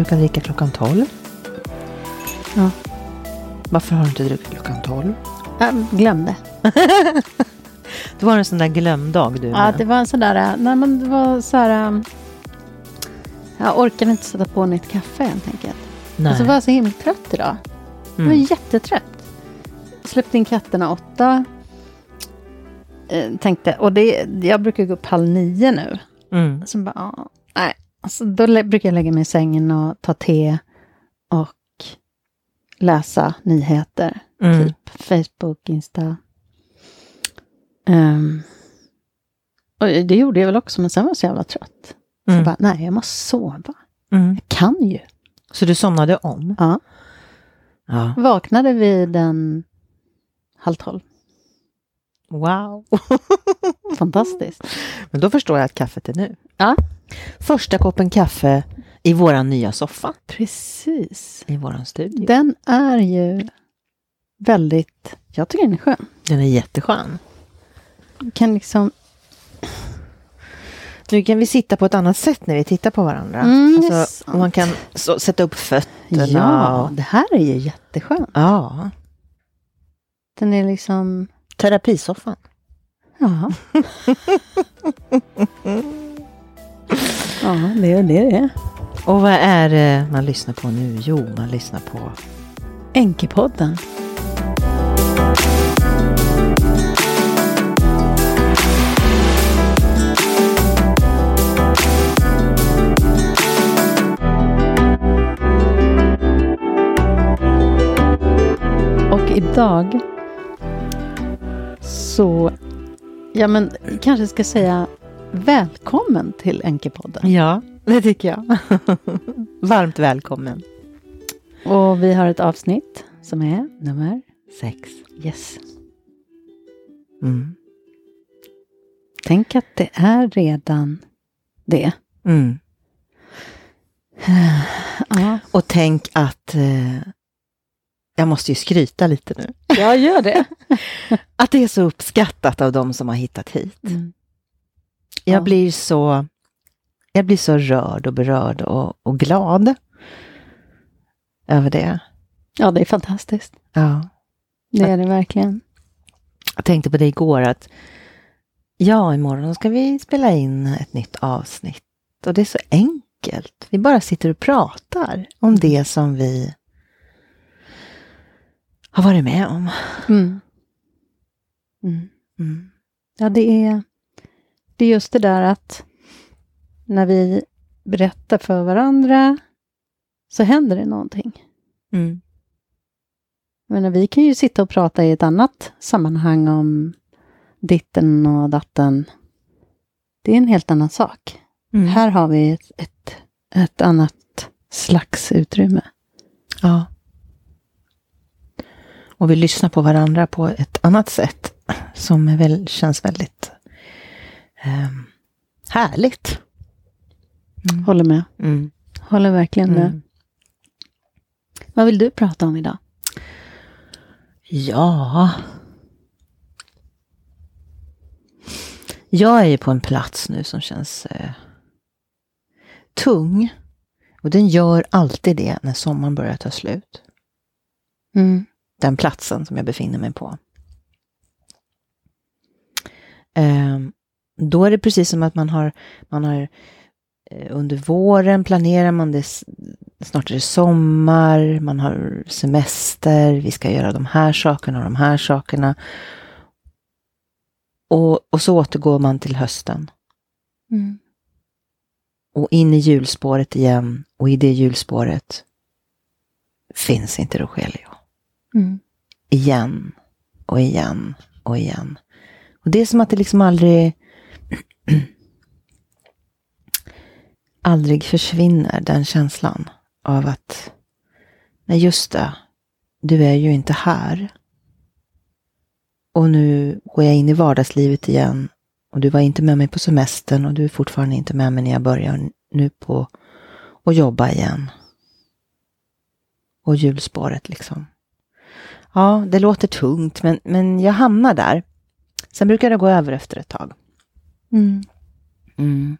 brukar dricka klockan 12. Ja. Varför har du inte druckit klockan 12? Jag glömde. Det var en sån där glömdag du Ja, med. det var en sån där, nej men det var så här, um, jag orkade inte sätta på nytt kaffe helt enkelt. Nej. Och så var jag så himla trött idag. Jag var mm. jättetrött. Släppte in katterna åtta. Eh, tänkte, och det, jag brukar gå upp halv nio nu. Mm. Så bara, ja, nej. Alltså, då brukar jag lägga mig i sängen och ta te och läsa nyheter. Mm. Typ Facebook, Insta. Ehm, och det gjorde jag väl också, men sen var jag så jävla trött. Så Mm. jag bara, nej, jag måste sova. Mm. Jag kan ju. Så du somnade om? Ja. Ja. Vaknade vid en halv tolv. Wow. Fantastiskt. Men då förstår jag att kaffet är nu. Ja. Första koppen kaffe i våran nya soffa. Precis. I våran studio. Den är ju väldigt, jag tycker den är skön. Den är jätteskön. Du kan liksom, Nu kan vi sitta på ett annat sätt när vi tittar på varandra. Mm, alltså, man kan så, sätta upp fötterna. ja, det här är ju jätteskön. ja. Den är liksom, Terapisoffan. ja. ja, det är det det. Och vad är det man lyssnar på nu? Jo, man lyssnar på Enkepodden. Och idag så, ja men kanske ska säga välkommen till Enkepodden. Ja, det tycker jag. Varmt välkommen. Och vi har ett avsnitt som är nummer, Sex. yes. Mm. Tänk att det är redan det. Mm. Ja, Och tänk att eh, jag måste ju skryta lite nu. jag gör det. Att det är så uppskattat av de som har hittat hit. Mm. Jag Ja. blir så jag blir så rörd och berörd och, och glad över det. Ja, det är fantastiskt. Ja. Det är det verkligen. Jag tänkte på det igår att ja, imorgon ska vi spela in ett nytt avsnitt. Och det är så enkelt. Vi bara sitter och pratar om det som vi har varit med om. Mm. Mm. Mm. Ja, det är, det är just det där att när vi berättar för varandra så händer det någonting. Mm. Menar, vi kan ju sitta och prata i ett annat sammanhang om ditten och datten. Det är en helt annan sak. Mm. Här har vi ett, ett, ett annat slags utrymme. Ja. Och vi lyssnar på varandra på ett annat sätt som väl, känns väldigt ehm, härligt. Mm. Håller med. Mm. Håller verkligen med. Mm. Vad vill du prata om idag? Ja. Jag är ju på en plats nu som känns eh, tung. Och den gör alltid det när sommaren börjar ta slut. Mm. Den platsen som jag befinner mig på. Ehm, då är det precis som att man har, man har eh, under våren planerar man det, snart är det sommar, man har semester, vi ska göra de här sakerna och de här sakerna. Och, och så återgår man till hösten Mm. och in i hjulspåret igen och i det hjulspåret finns inte Rogelio. Mm. igen och igen och igen. Och det är som att det liksom aldrig aldrig försvinner, den känslan av att nej just det, du är ju inte här. Och nu går jag in i vardagslivet igen och du var inte med mig på semestern och du är fortfarande inte med mig när jag börjar nu på att jobba igen. Och hjulspåret liksom ja, det låter tungt, men, men jag hamnar där. Sen brukar det gå över efter ett tag. Mm. Mm.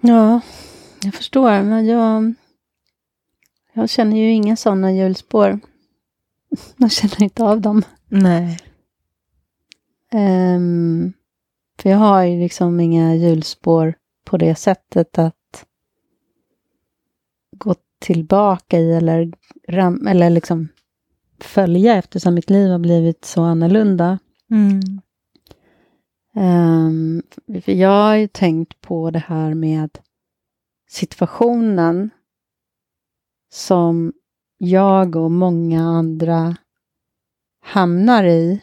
Ja, jag förstår. Men jag, jag känner ju inga sådana hjulspår. Jag känner inte av dem. Nej. Um, för jag har ju liksom inga hjulspår på det sättet att gå tillbaka i eller, ram, eller liksom följa eftersom mitt liv har blivit så annorlunda. Mm. För jag har ju tänkt på det här med situationen som jag och många andra hamnar i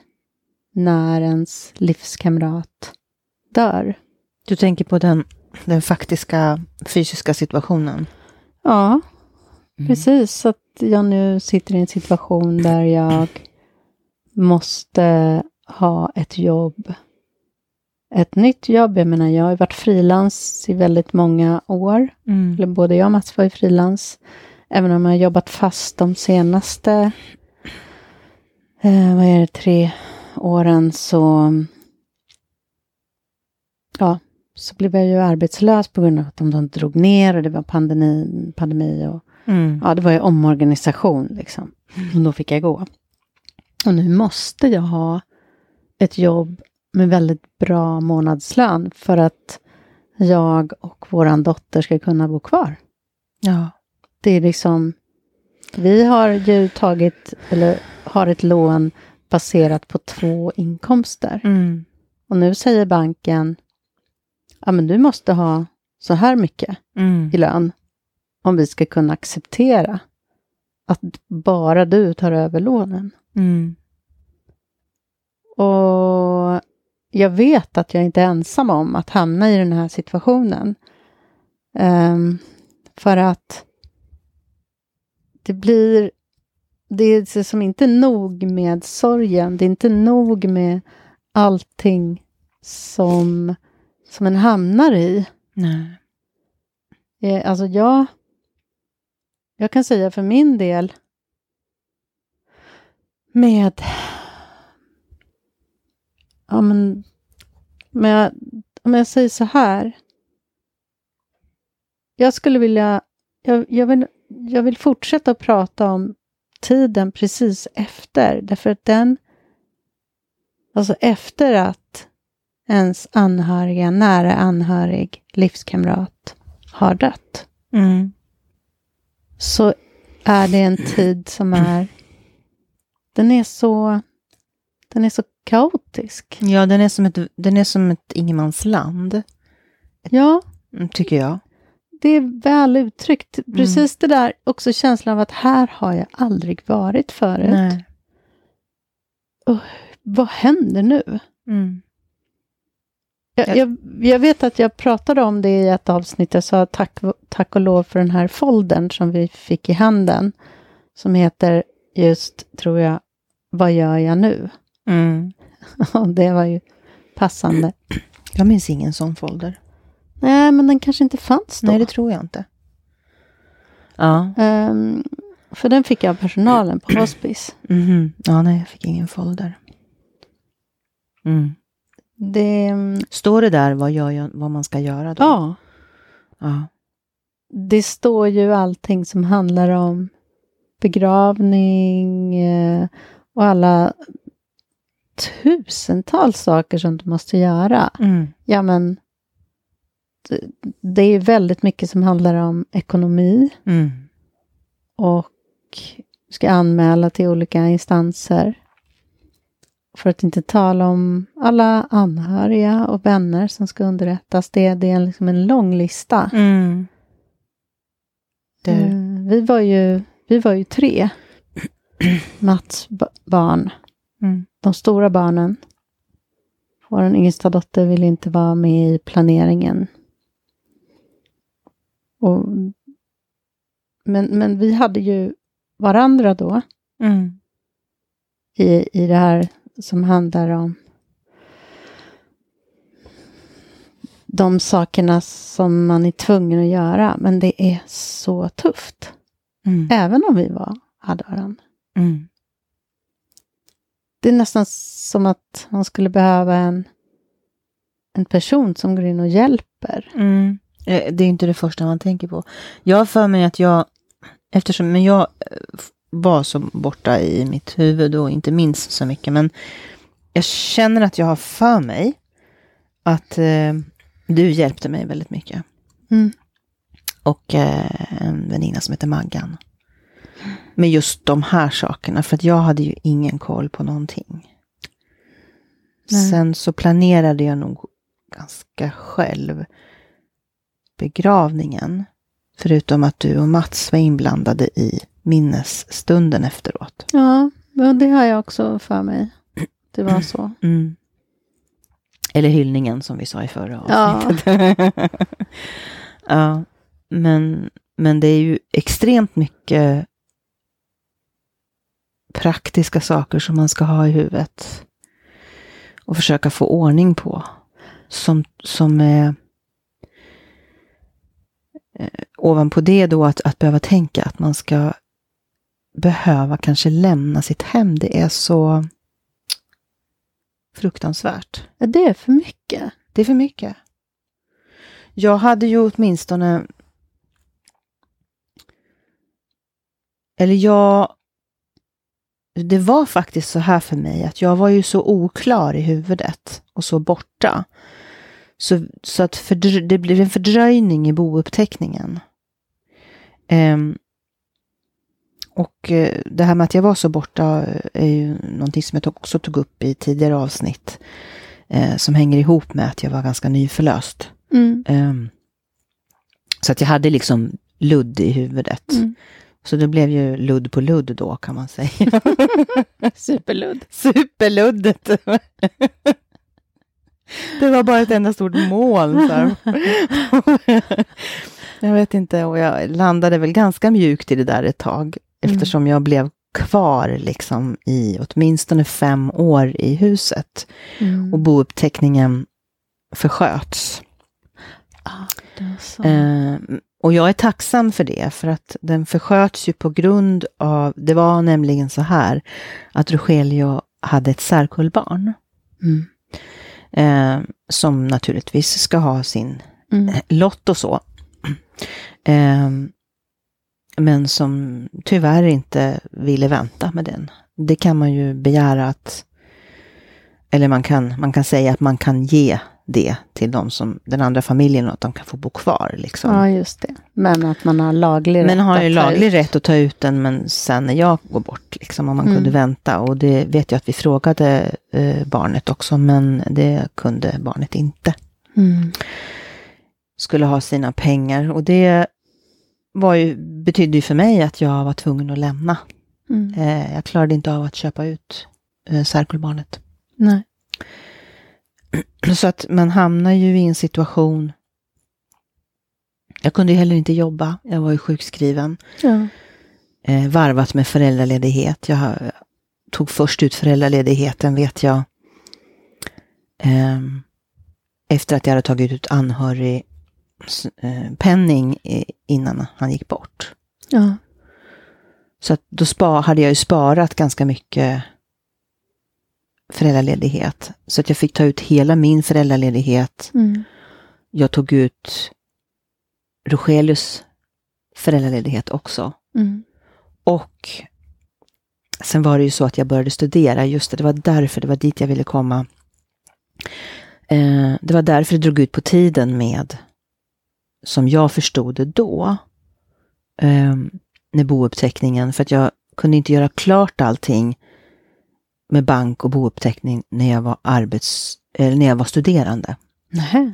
när ens livskamrat dör. Du tänker på den, den faktiska fysiska situationen? Ja, Mm. precis. Så att jag nu sitter i en situation där jag måste ha ett jobb. Ett nytt jobb. Jag menar, jag har varit frilans i väldigt många år. Mm. Eller både jag och Mats var ju frilans. Även om jag har jobbat fast de senaste, eh, vad är det, tre åren så, ja, så blev jag ju arbetslös på grund av att de, de drog ner och det var pandemi, pandemi och Mm. ja, det var ju omorganisation liksom. Och då fick jag gå. Och nu måste jag ha ett jobb med väldigt bra månadslön för att jag och våran dotter ska kunna bo kvar. Ja. Det är liksom, vi har ju tagit, eller har ett lån baserat på två inkomster. Mm. Och nu säger banken, ja men du måste ha så här mycket Mm. i lön om vi ska kunna acceptera att bara du tar över lånen. Mm. Och jag vet att jag inte är ensam om att hamna i den här situationen. Ehm, för att det blir, det är som inte nog med sorgen, det är inte nog med allting som, som en hamnar i. Nej. Eh, Alltså jag, jag kan säga för min del med, ja men, med, om jag säger så här. Jag skulle vilja, jag, jag, vill, jag vill fortsätta att prata om tiden precis efter, därför att den, alltså efter att ens anhöriga, nära anhörig, livskamrat har dött, Mm så är det en tid som är, den är så, den är så kaotisk. Ja, den är som ett, den är som ett ingenmansland, Ja, mm, tycker jag. det är väl uttryckt. Precis det där, också känslan av att här har jag aldrig varit förut. Nej. Vad händer nu? Mm. Jag, Jag- jag, vet att jag pratade om det i ett avsnitt. Jag sa tack, tack och lov för den här foldern som vi fick i handen. Som heter just, tror jag, Vad gör jag nu? Mm. Och det var ju passande. Jag minns ingen sån folder. Nej, men den kanske inte fanns då. Nej, det tror jag inte. Ja. Ehm, för den fick jag av personalen på hospice. Mhm. Ja, nej, jag fick ingen folder. Mm. Det, Står det där vad, jag, vad man ska göra då? ja, ja. det står ju allting som handlar om begravning eh, och alla tusentals saker som du måste göra. Mm. Ja, men det, det är väldigt mycket som handlar om ekonomi Mm. och ska anmäla till olika instanser. För att inte tala om alla anhöriga och vänner som ska underrättas. Det, det är liksom en lång lista. Mm. Eh, Vi, var ju, vi var ju tre. Mats ba- barn. mm. De stora barnen. Vår yngsta dotter ville inte vara med i planeringen. Och, men, men vi hade ju varandra då Mm. i, i det här som handlar om de sakerna som man är tvungen att göra. Men det är så tufft. Mm. Även om vi var, hade varandra. Mm. Det är nästan som att man skulle behöva en, en person som går in och hjälper. Mm. Eh, Det är inte det första man tänker på. Jag har för mig att jag, eftersom men jag eh, var så borta i mitt huvud och inte minns så mycket, men jag känner att jag har för mig att eh, du hjälpte mig väldigt mycket. Mm. Och eh, en väninna som heter Maggan. Med just de här sakerna, för att jag hade ju ingen koll på någonting. Nej. Sen så planerade jag nog ganska själv begravningen. Förutom att du och Mats var inblandade i minnesstunden efteråt. Ja, men det har jag också för mig. Det var så. Mm. Eller hyllningen som vi sa i förra Ja. avsnittet. Ja. men, men det är ju extremt mycket praktiska saker som man ska ha i huvudet. Och försöka få ordning på. Som, som är eh, ovanpå det då att, att behöva tänka att man ska behöva kanske lämna sitt hem. Det är så fruktansvärt. Det är för mycket. Det är för mycket. Jag hade ju åtminstone... Eller jag... Det var faktiskt så här för mig att jag var ju så oklar i huvudet och så borta. Så, så att fördrö- det blev en fördröjning i bouppteckningen. Ehm, och eh, det här med att jag var så borta är ju någonting som jag också tog upp i tidigare avsnitt eh, som hänger ihop med att jag var ganska nyförlöst. Mm. Ehm, så att jag hade liksom ludd i huvudet. Mm. Så det blev ju ludd på ludd då kan man säga. Superludd. Superluddet. Det var bara ett enda stort moln. Jag vet inte, och jag landade väl ganska mjukt i det där ett tag. Mm. Eftersom jag blev kvar liksom i åtminstone fem år i huset. Mm. Och bouppteckningen försköts. Ah. Eh, och jag är tacksam för det, för att den försköts ju på grund av, det var nämligen så här, att Rogelio hade ett särkullbarn. Mm. Eh, som naturligtvis ska ha sin Mm. lott och så. Eh, men som tyvärr inte ville vänta med den. Det kan man ju begära att, eller man kan, man kan säga att man kan ge det till de som, den andra familjen och att de kan få bo kvar. Liksom. Ja, just det. Men att man har laglig Men rätt har ju laglig ut. rätt att ta ut den, men sen när jag går bort, liksom, om man Mm. kunde vänta. Och det vet jag att vi frågade eh, barnet också, men det kunde barnet inte. Mm. Skulle ha sina pengar. Och det var ju, betydde ju för mig att jag var tvungen att lämna. Mm. Eh, jag klarade inte av att köpa ut eh, särkullbarnet. Nej. Så att man hamnar ju i en situation. Jag kunde ju heller inte jobba. Jag var ju sjukskriven. Ja. eh, varvat med föräldraledighet. Jag tog först ut föräldraledigheten vet jag. ehm, efter att jag hade tagit ut anhörig s- eh, innan han gick bort. Ja. Så att då spa, hade jag ju sparat ganska mycket föräldraledighet. Så att jag fick ta ut hela min föräldraledighet. Mm. Jag tog ut Rogelius föräldraledighet också. Mm. Och sen var det ju så att jag började studera, just det, det var därför, det var dit jag ville komma. Eh, det var därför det drog ut på tiden med, som jag förstod det då, eh, med bouppteckningen, för att jag kunde inte göra klart allting med bank och bouppteckning när jag var arbets, eller när jag var studerande. Nähä.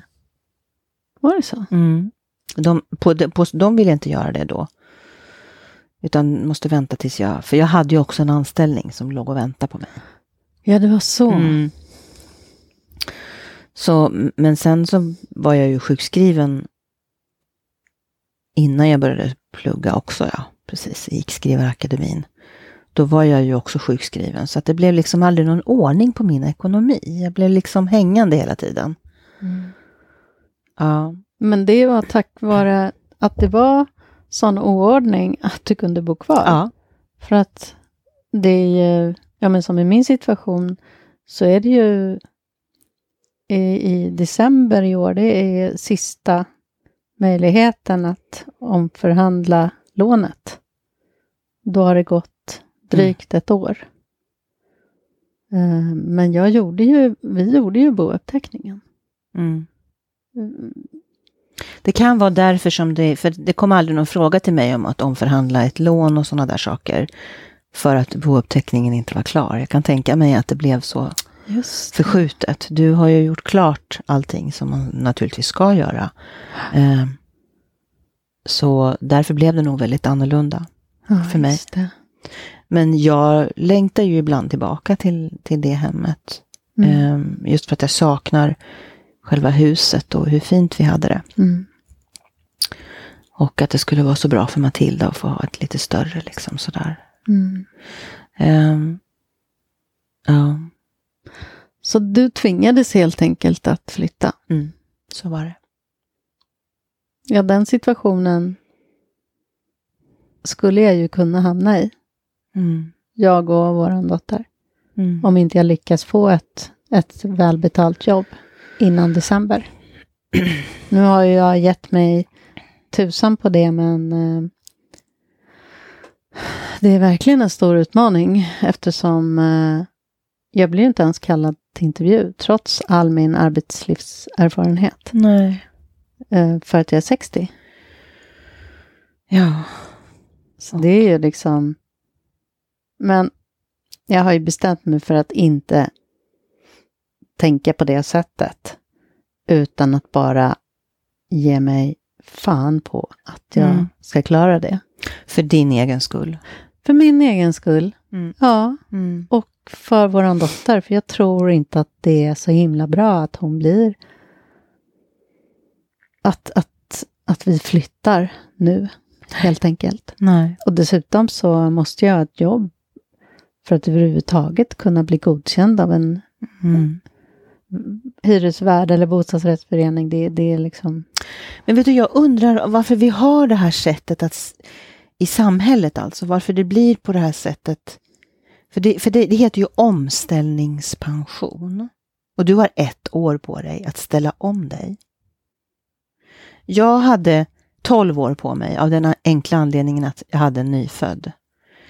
Var det så? De, på, de, på, de ville inte göra det då. Utan måste vänta tills jag, för jag hade ju också en anställning som låg och väntade på mig. Ja, det var så. Mm. Så, men sen så var jag ju sjukskriven innan jag började plugga också, ja. Precis, gick skrivarakademin. Då var jag ju också sjukskriven, så att det blev liksom aldrig någon ordning på min ekonomi. Jag blev liksom hängande hela tiden. Mm. Ja. Men det var tack vare att det var sån oordning att du kunde bo kvar. ja. För att det är ju, ja men som i min situation, så är det ju i, i december i år, det är sista möjligheten att omförhandla lånet, då har det gått drygt ett år. Eh, Men jag gjorde ju, vi gjorde ju bouppteckningen. Mm. Mm, Det kan vara därför som det, för det kom aldrig någon fråga till mig om att omförhandla ett lån och sådana där saker. För att bouppteckningen inte var klar. Jag kan tänka mig att det blev så Just förskjutet. Du har ju gjort klart allting som man naturligtvis ska göra. Eh, så därför blev det nog väldigt annorlunda. ja, för mig. det. Men jag längtar ju ibland tillbaka till, till det hemmet. Mm. Eh, just för att jag saknar själva huset och hur fint vi hade det. Mm. Och att det skulle vara så bra för Matilda att få ha ett lite större liksom sådär. Mm. Ehm, ja, Så du tvingades helt enkelt att flytta? mm, så var det. Ja, den situationen skulle jag ju kunna hamna i. Mm, Jag och vår dotter. mm, Om inte jag lyckas få ett, ett välbetalt jobb innan december. Nu har ju jag gett mig tusan på det, men eh, det är verkligen en stor utmaning eftersom eh, jag blir inte ens kallad till intervju trots all min arbetslivserfarenhet. Nej. Eh, för att jag är 60. Ja. Så det är ju liksom... Men jag har ju bestämt mig för att inte tänka på det sättet. Utan att bara ge mig fan på att jag Mm. ska klara det. För din egen skull. För min egen skull, Mm. ja. Mm. Och för vår dotter, för jag tror inte att det är så himla bra att hon blir... Att, att, att vi flyttar nu, helt enkelt. Nej. Och dessutom så måste jag ha ett jobb för att överhuvudtaget kunna bli godkänd av en Mm. hyresvärd eller bostadsrättsförening. Det, det är liksom... Men vet du, jag undrar varför vi har det här sättet att i samhället alltså, varför det blir på det här sättet. För det, för det, det heter ju omställningspension. Och du har ett år på dig att ställa om dig. Jag hade 12 år på mig av den enkla anledningen att jag hade en nyfödd.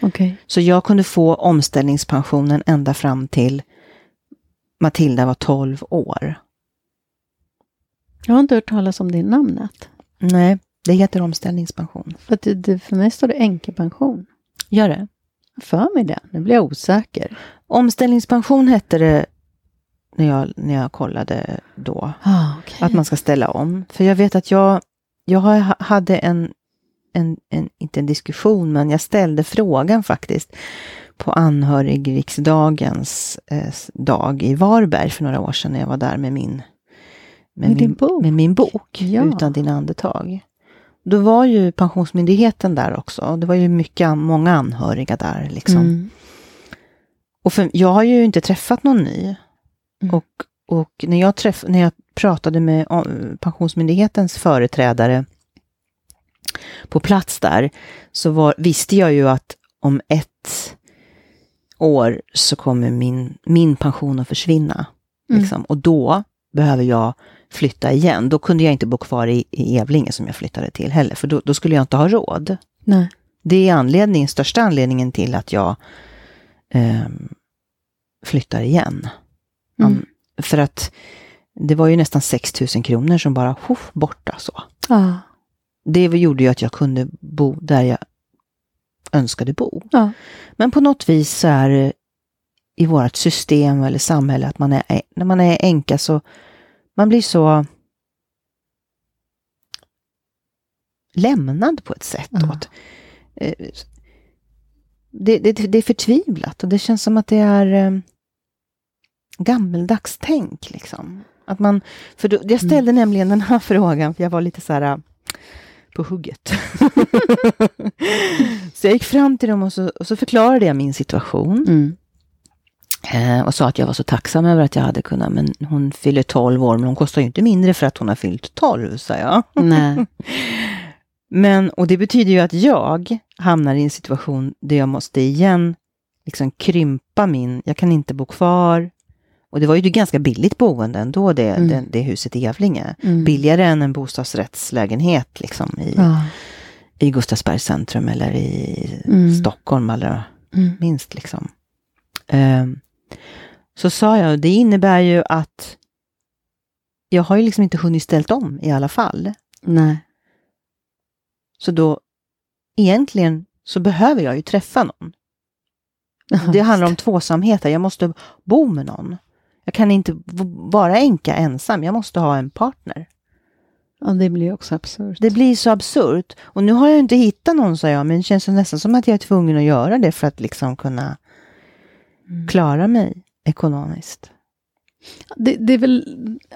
Okej. Så jag kunde få omställningspensionen ända fram till Matilda var 12 år. Jag har inte hört talas om det namnet. Nej, det heter omställningspension. För, det, det, för mig står det änkepension. Gör det? För mig det. Nu blir jag osäker. Omställningspension hette det när jag, när jag kollade då. Ah, okay. Att man ska ställa om. För jag vet att jag, jag hade en, en, en, inte en diskussion, men jag ställde frågan faktiskt på anhörigriksdagens eh, dag i Varberg för några år sedan när jag var där med min, med Med min, bok? Med min bok, Ja. Utan dina andetag. Då var ju Pensionsmyndigheten där också. Det var ju mycket, många anhöriga där. Liksom. Mm. Och för, jag har ju inte träffat någon ny. Mm. Och, och när, jag träff, när jag pratade med Pensionsmyndighetens företrädare på plats där, så var, visste jag ju att om ett år så kommer min, min pension att försvinna. Mm. Liksom. Och då behöver jag flytta igen. Då kunde jag inte bo kvar i, i Evlinge som jag flyttade till heller, för då, då skulle jag inte ha råd. Nej. Det är anledningen, största anledningen till att jag ehm, flyttar igen. Mm. An- För att det var ju nästan 6 000 kronor som bara hoff, borta så. Ah. Det gjorde ju att jag kunde bo där jag önskade bo. Ja. Men på något vis så är det i vårt system eller samhälle att man är, när man är änka så man blir så lämnad på ett sätt. Ja. Åt. Eh, Det, det, det är förtvivlat och det känns som att det är eh, gammeldags tänk. Liksom. Att man, för då, jag ställde nämligen den här frågan, för jag var lite så här på hugget. så jag gick fram till dem och så, och så förklarade jag min situation. Mm. Eh, och sa att jag var så tacksam över att jag hade kunnat, men hon fyller 12 år, men hon kostar ju inte mindre för att hon har fyllt 12, sa jag. Nej. Men, och det betyder ju att jag hamnar i en situation där jag måste igen liksom krympa min, jag kan inte bo kvar Och det var ju ett ganska billigt boende ändå, det, Mm. det, det huset i Gävlinge. Mm. Billigare än en bostadsrättslägenhet liksom i, Ja. i Gustavsbergs centrum eller i Mm. Stockholm allra Mm. minst. Liksom. Ehm, så sa jag, det innebär ju att jag har ju liksom inte hunnit ställt om i alla fall. Nej. Så då egentligen så behöver jag ju träffa någon. Det handlar om tvåsamhet. Jag måste bo med någon. Jag kan inte vara änka ensam. Jag måste ha en partner. Ja, det blir också absurt. Det blir så absurt. Och nu har jag inte hittat någon, sa jag, men det känns nästan som att jag är tvungen att göra det för att liksom kunna Mm. klara mig ekonomiskt. Det, det är väl,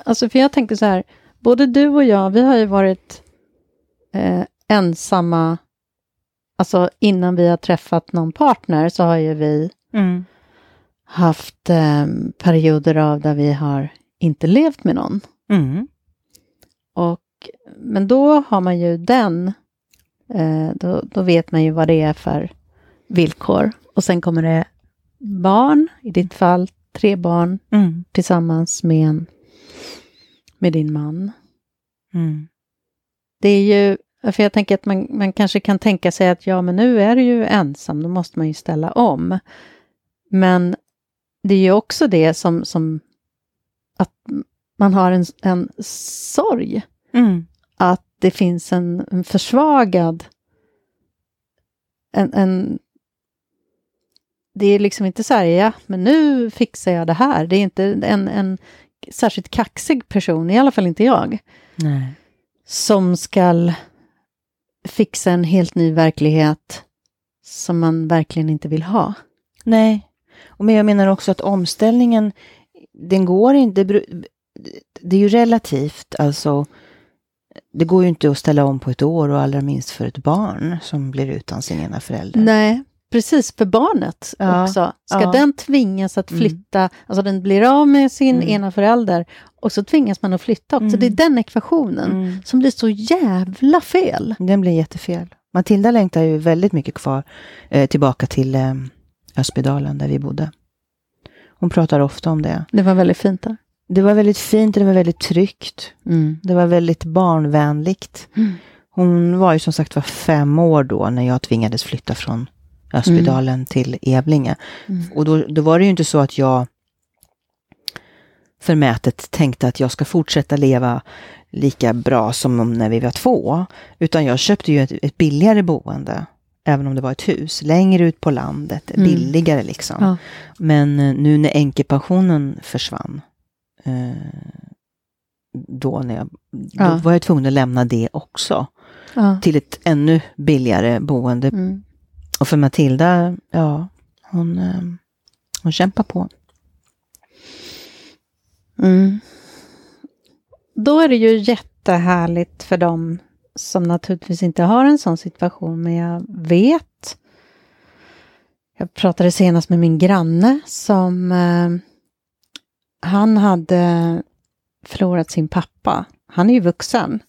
alltså för jag tänker så här, både du och jag, vi har ju varit eh, ensamma, alltså innan vi har träffat någon partner så har ju vi haft eh, perioder av där vi har inte levt med någon. Mm. Och, men då har man ju den, eh, då, då vet man ju vad det är för villkor. Och sen kommer det barn, i ditt fall tre barn Mm. tillsammans med, en, med din man. Mm. Det är ju, för jag tänker att man, man kanske kan tänka sig att ja, men nu är du ju ensam, då måste man ju ställa om. Men det är ju också det som, som att man har en, en sorg, Mm. att det finns en, en försvagad, en, en det är liksom inte så här, ja, men nu fixar jag det här. Det är inte en, en särskilt kaxig person, i alla fall inte jag Nej. som ska fixa en helt ny verklighet som man verkligen inte vill ha. Nej. Och men jag menar också att omställningen, den går inte... det Det är ju relativt, alltså. Det går ju inte att ställa om på ett år och allra minst för ett barn som blir utan sin ena förälder. Nej, precis för barnet Ja, också. Ska ja. den tvingas att Mm. flytta, alltså den blir av med sin Mm. ena förälder och så tvingas man att flytta också. Mm. Det är den ekvationen Mm. som blir så jävla fel. Den blir jättefel. Matilda längtar ju väldigt mycket kvar eh, tillbaka till eh, Öspedalen där vi bodde. Hon pratar ofta om det. Det var väldigt fint där. Det var väldigt fint, det var väldigt tryggt. Mm. Det var väldigt barnvänligt. Mm. Hon var ju som sagt var fem år då när jag tvingades flytta från Öspedalen till Evlinge. Mm. Och då, då var det ju inte så att jag förmätet tänkte att jag ska fortsätta leva lika bra som om när vi var två. Utan jag köpte ju ett, ett billigare boende, även om det var ett hus, längre ut på landet, Mm. billigare liksom. Ja. Men eh, nu när änkepensionen försvann, eh, då, när jag, då Ja. var jag tvungen att lämna det också Ja. till ett ännu billigare boende. Mm. Och för Matilda, ja, hon, eh, hon kämpar på. Mm. Då är det ju jättehärligt för dem som naturligtvis inte har en sån situation, men jag vet. Jag pratade senast med min granne som eh, han hade förlorat sin pappa. Han är ju vuxen,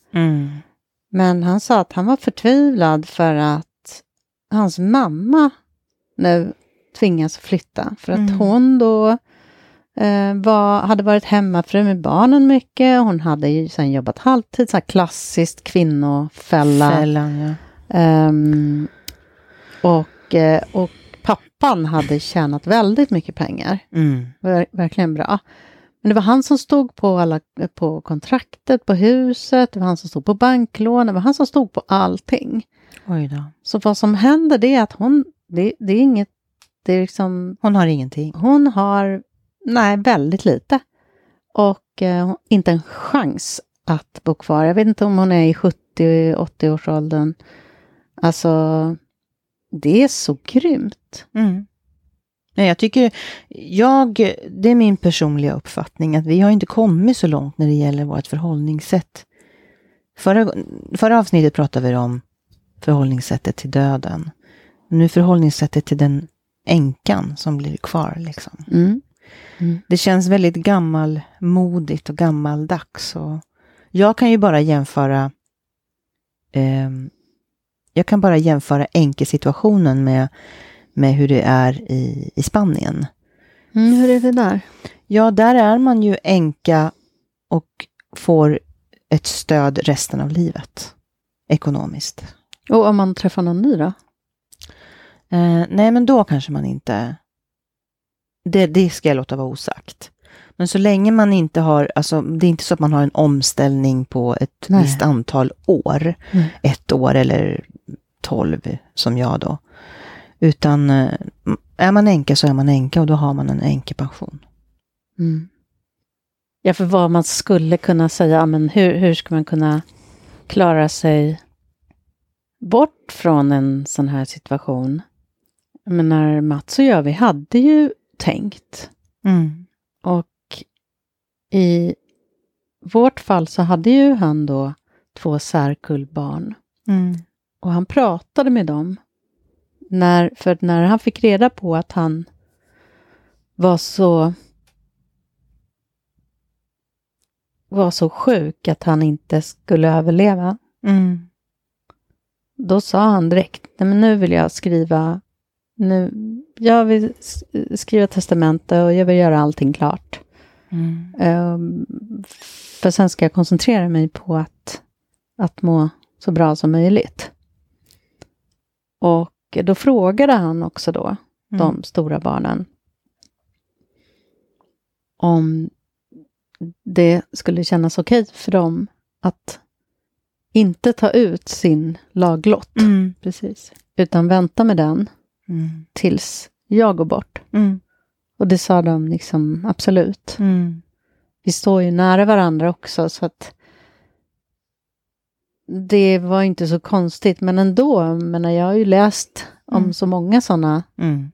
men han sa att han var förtvivlad för att hans mamma nu tvingas flytta för att Mm. hon då var, hade varit hemmafru med barnen mycket. Hon hade ju sen jobbat halvtid, så här klassiskt kvinnofälla. Fällan, ja. Ehm, och, eh, och pappan hade tjänat väldigt mycket pengar. Mm. Ver, verkligen bra. Men det var han som stod på, alla, på kontraktet, på huset, det var han som stod på banklån, det var han som stod på allting. Oj då. Så vad som händer det är att hon, det, det är inget, det är liksom, Hon har ingenting. hon har, nej, väldigt lite. Och eh, inte en chans att bo kvar. Jag vet inte om hon är i 70-80 års åldern. Alltså, det är så grymt. Mm. Nej, jag tycker, jag, det är min personliga uppfattning att vi har inte kommit så långt när det gäller vårt förhållningssätt. Förra, förra avsnittet pratade vi om förhållningssättet till döden. Nu förhållningssättet till den änkan som blir kvar. Liksom. Mm. Det känns väldigt gammalmodigt och gammaldags. Och jag kan ju bara jämföra ehm, jag kan bara jämföra enkelsituationen med, med hur det är i, i Spanien. Mm, hur är det där? Ja, där är man ju änka och får ett stöd resten av livet. Ekonomiskt. Och om man träffar någon ny då? Eh, nej, men då kanske man inte... Det, det ska jag låta vara osagt. Men så länge man inte har, alltså det är inte så att man har en omställning på ett Nej. visst antal år, Mm. ett år eller tolv som jag då. Utan eh, är man änka så är man änka och då har man en änkepension. Mm. Ja, för vad man skulle kunna säga, men hur, hur ska man kunna klara sig bort från en sån här situation? Jag menar, Mats och jag, vi hade ju tänkt. Och i vårt fall så hade ju han då två särkullbarn. Och han pratade med dem. När, för när han fick reda på att han var så var så sjuk att han inte skulle överleva. Då sa han direkt, nej men nu vill jag skriva, nu, jag vill skriva testamente och jag vill göra allting klart. Ehm, för sen ska jag koncentrera mig på att, att må så bra som möjligt. Och då frågade han också då, de stora barnen, om det skulle kännas okej för dem att inte ta ut sin laglott, Precis. utan vänta med den tills jag går bort. Och det sa de liksom absolut. Vi står ju nära varandra också så att det var inte så konstigt, men ändå, men jag har ju läst om Mm. så många sådana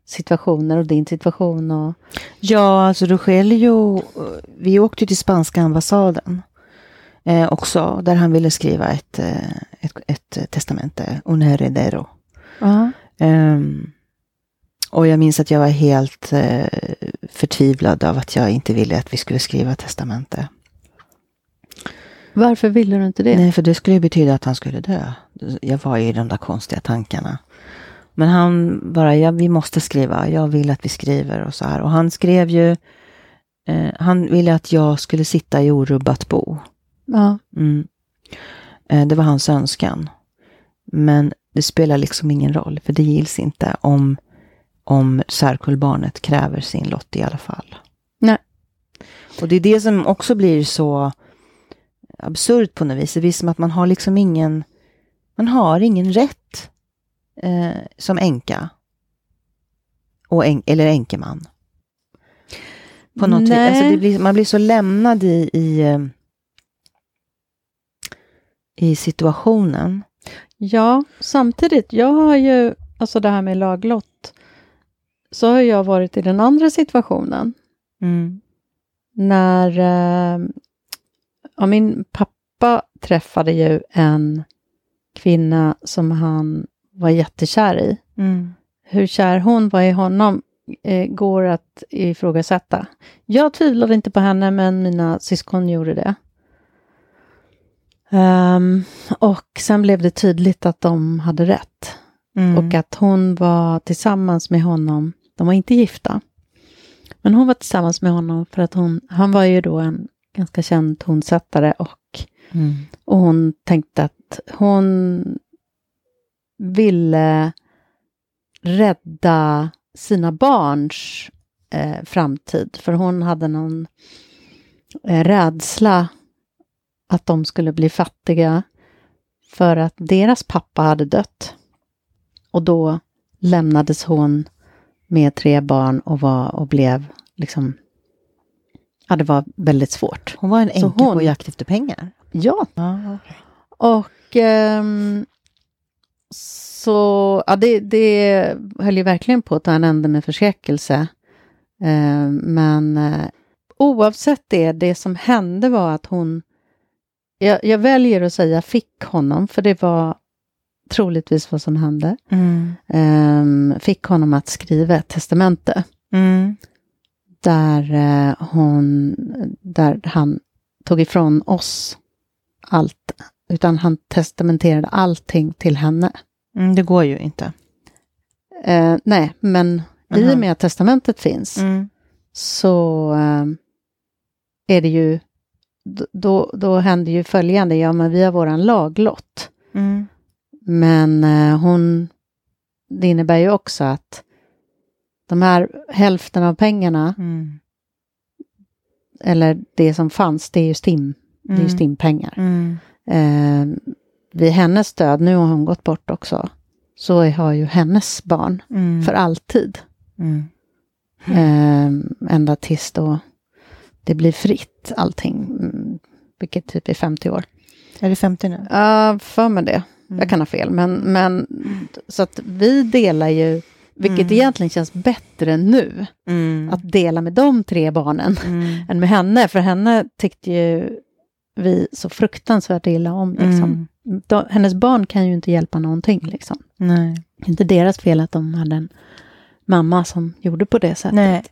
situationer och din situation och Ja, alltså ju... Vi åkte till spanska ambassaden eh, också, där han ville skriva ett, eh, ett, ett testamente, un heredero. ja. Ehm, och jag minns att jag var helt eh, förtvivlad av att jag inte ville att vi skulle skriva testamente. Varför ville du inte det? Nej, för det skulle betyda att han skulle dö. Jag var i de där konstiga tankarna. Men han bara, ja, vi måste skriva, jag vill att vi skriver och så här. Och han skrev ju, eh, han ville att jag skulle sitta i orubbat bo. Ja. Mm. Eh, det var hans önskan. Men det spelar liksom ingen roll, för det gills inte om, om särkullbarnet kräver sin lott i alla fall. Nej. Och det är det som också blir så absurt på något vis. Det blir som att man har liksom ingen, man har ingen rätt eh, som änka. Och en, eller änkeman. På något vis. Nej. Alltså det blir, man blir så lämnad i, i, eh, i situationen. Ja, samtidigt, jag har ju, alltså det här med laglott, så har jag varit i den andra situationen. Mm. När eh, ja, min pappa träffade ju en kvinna som han var jättekär i. Mm. Hur kär hon var i honom eh, går att ifrågasätta. Jag tvivlade inte på henne, men mina syskon gjorde det. Ehm, och sen blev det tydligt att de hade rätt. Mm. Och att hon var tillsammans med honom. De var inte gifta. Men hon var tillsammans med honom för att hon, han var ju då en ganska känd tonsättare och, Mm. och hon tänkte att hon ville rädda sina barns eh, framtid. För hon hade någon eh, rädsla att de skulle bli fattiga för att deras pappa hade dött. Och då lämnades hon med tre barn och, var, och blev liksom... Ja, det var väldigt svårt. Hon var en änka hon- på jakt efter pengar. Ja, Ja, okay. och ehm, så, ja, det, det höll ju verkligen på att ta en ände med förskräckelse. Ehm, men eh, oavsett det, det som hände var att hon, jag, jag väljer att säga fick honom, för det var troligtvis vad som hände, mm. Ehm, fick honom att skriva ett testamente Mm. där, eh, hon, där han tog ifrån oss allt, utan han testamenterade allting till henne. Mm, det går ju inte. Eh, nej, men i och med att testamentet finns Mm. så eh, är det ju, då, då händer ju följande, ja men vi har våran laglott. Mm. Men eh, hon, det innebär ju också att de här hälften av pengarna, Mm. eller det som fanns, det är ju STIM, det är Mm. STIM-pengar. Mm. Eh, vid hennes död, nu har hon gått bort också, så har ju hennes barn Mm. för alltid. Mm. Eh, ända tills då det blir fritt allting, mm, vilket typ är 50 år. Är det 50 nu? Ja, för mig det. Mm. Jag kan ha fel, men, men så att vi delar ju, vilket Mm. egentligen känns bättre nu, Mm. att dela med de tre barnen Mm. än med henne, för henne tyckte ju vi så fruktansvärt illa om. Liksom. Mm. De, hennes barn kan ju inte hjälpa någonting. Liksom. Nej. Det är inte deras fel att de hade en mamma som gjorde på det sättet. Nej.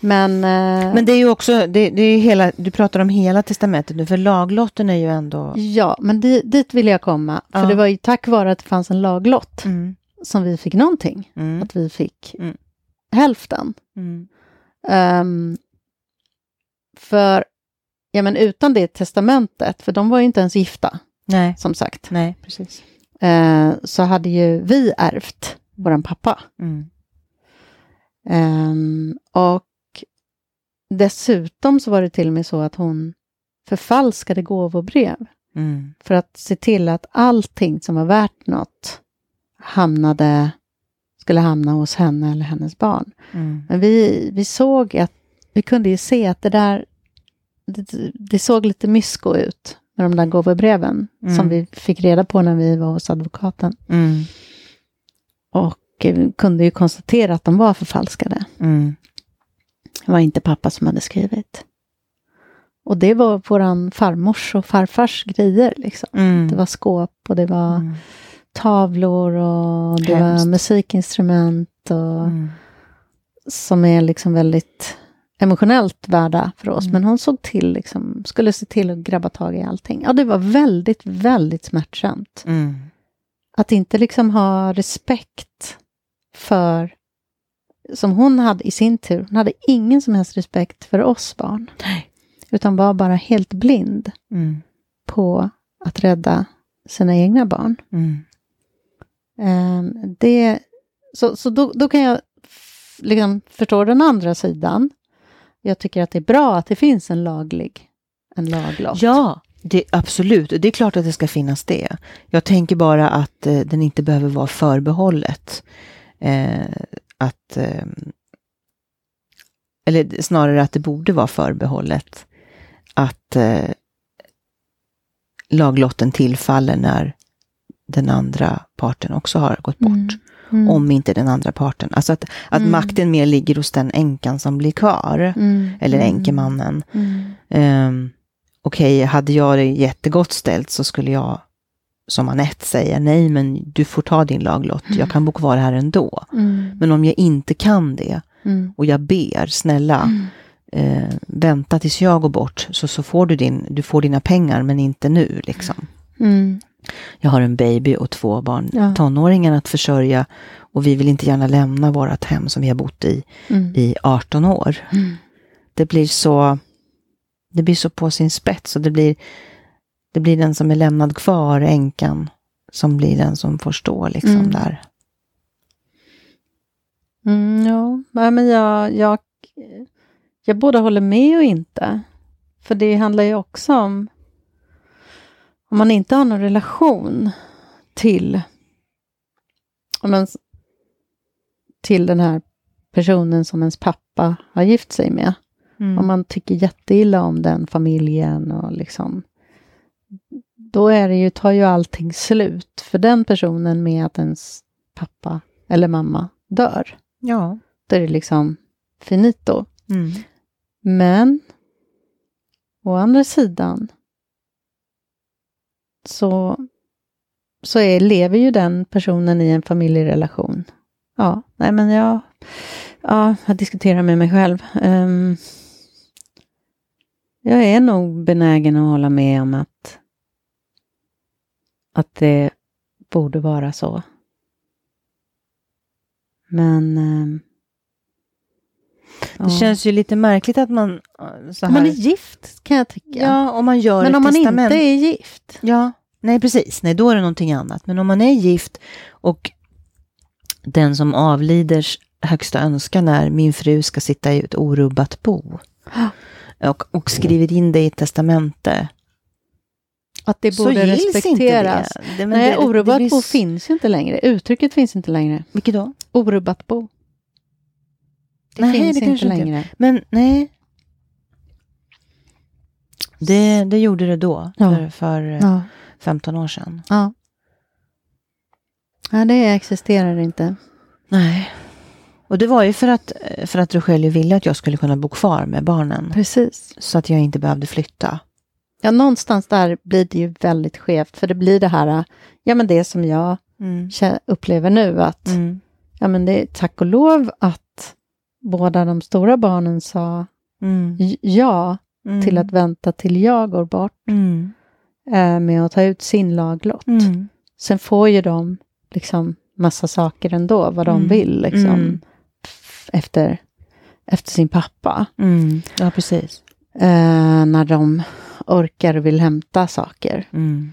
Men, eh, Men det är ju också, det, det är hela, du pratar om hela testamentet nu, för laglotten är ju ändå... ja, men di, dit vill jag komma. För Ja. det var ju tack vare att det fanns en laglott Mm. som vi fick någonting. Mm. Att vi fick Mm. hälften. Ehm, för, ja men utan det testamentet, för de var ju inte ens gifta, Nej. som sagt, Nej, precis. eh, så hade ju vi ärvt våran pappa. Mm. Ehm, och dessutom så var det till och med så att hon förfalskade gåvobrev Mm. för att se till att allting som var värt något hamnade, skulle hamna hos henne eller hennes barn. Mm. Men vi, vi såg att, vi kunde ju se att det där, det, det såg lite mysko ut med de där gåvobreven Mm. som vi fick reda på när vi var hos advokaten. Mm. Och kunde ju konstatera att de var förfalskade. Mm. Det var inte pappa som hade skrivit. Och det var våran farmors och farfars grejer. Liksom. Mm. Det var skåp och det var Mm. tavlor och det Hemskt. var musikinstrument och Mm. som är liksom väldigt emotionellt värda för oss. Mm. Men hon såg till, liksom, skulle se till att grabba tag i allting. Ja, det var väldigt, väldigt smärtsamt. Mm. Att inte liksom ha respekt för, som hon hade i sin tur, hon hade ingen som helst respekt för oss barn. Nej. Utan var bara helt blind Mm. på att rädda sina egna barn. Mm. Ehm, det, så så då, då kan jag liksom förstå den andra sidan. Jag tycker att det är bra att det finns en laglig, en laglott. Ja, det, absolut. Det är klart att det ska finnas det. Jag tänker bara att eh, den inte behöver vara förbehållet. Eh, att, eh, eller snarare att det borde vara förbehållet att eh, laglotten tillfaller när den andra parten också har gått bort. Mm. Mm. Om inte den andra parten. Alltså att, att Mm. makten mer ligger hos den änkan som blir kvar. Mm. Eller Mm. änkemannen. Mm. Um, Okej, hade jag det jättegott ställt så skulle jag som Anette säga nej, men du får ta din laglott. Jag kan bo kvar här ändå. Mm. Men om jag inte kan det Mm. och jag ber, snälla, Mm. eh, vänta tills jag går bort så, så får du, din, du får dina pengar, men inte nu. Liksom. Mm. Jag har en baby och två barn, Ja. tonåringar att försörja och vi vill inte gärna lämna vårt hem som vi har bott i Mm. i 18 år. Mm. det blir så det blir så på sin spets och det blir det blir den som är lämnad kvar, änkan, som blir den som får stå liksom Mm. där. Mm, ja, men jag, jag, jag både håller med och inte. För det handlar ju också om om man inte har någon relation till om man, till den här personen som ens pappa har gift sig med. Mm. Om man tycker jätteilla om den familjen och liksom då är det ju, tar ju allting slut för den personen med att ens pappa eller mamma dör. Ja. Då är det liksom finito. Mm. Men å andra sidan så, så är, lever ju den personen i en familjerelation. Ja, nej men jag, ja, jag diskuterar med mig själv. Ehm, jag är nog benägen att hålla med om att, att det borde vara så. Men ehm, Det känns ju lite märkligt att man... eh, Så här, man är gift kan jag tycka. Ja, om man gör Men ett om man testament. inte är gift. Ja, nej precis. Nej, då är det någonting annat. Men om man är gift och den som avliders högsta önskan är min fru ska sitta i ett orubbat bo. Och, och skriver in det i ett testamente. Att det borde respekteras. inte det. det Nej, det- orubbat bo finns ju inte längre. Uttrycket finns inte längre. Vilket då? Orubbat bo. Det Nej, finns inte kanske inte- längre. Men nej. Det, det gjorde det då, Ja. för, för eh, Ja. 15 år sedan. ja. Ja, det existerar inte. Nej. Och det var ju för att, eh, för att Rogelio ville att jag skulle kunna bo kvar med barnen. Precis. Så att jag inte behövde flytta. Ja, någonstans där blir det ju väldigt skevt. För det blir det här, ja men det som jag Mm. upplever nu att, Mm. ja men det är tack och lov att båda de stora barnen sa Mm. ja Mm. till att vänta till jag går bort Mm. eh, med att ta ut sin laglott. Mm. Sen får ju de liksom massa saker ändå, vad de vill liksom efter, efter sin pappa. Ja, precis. Eh, när de orkar och vill hämta saker. Mm.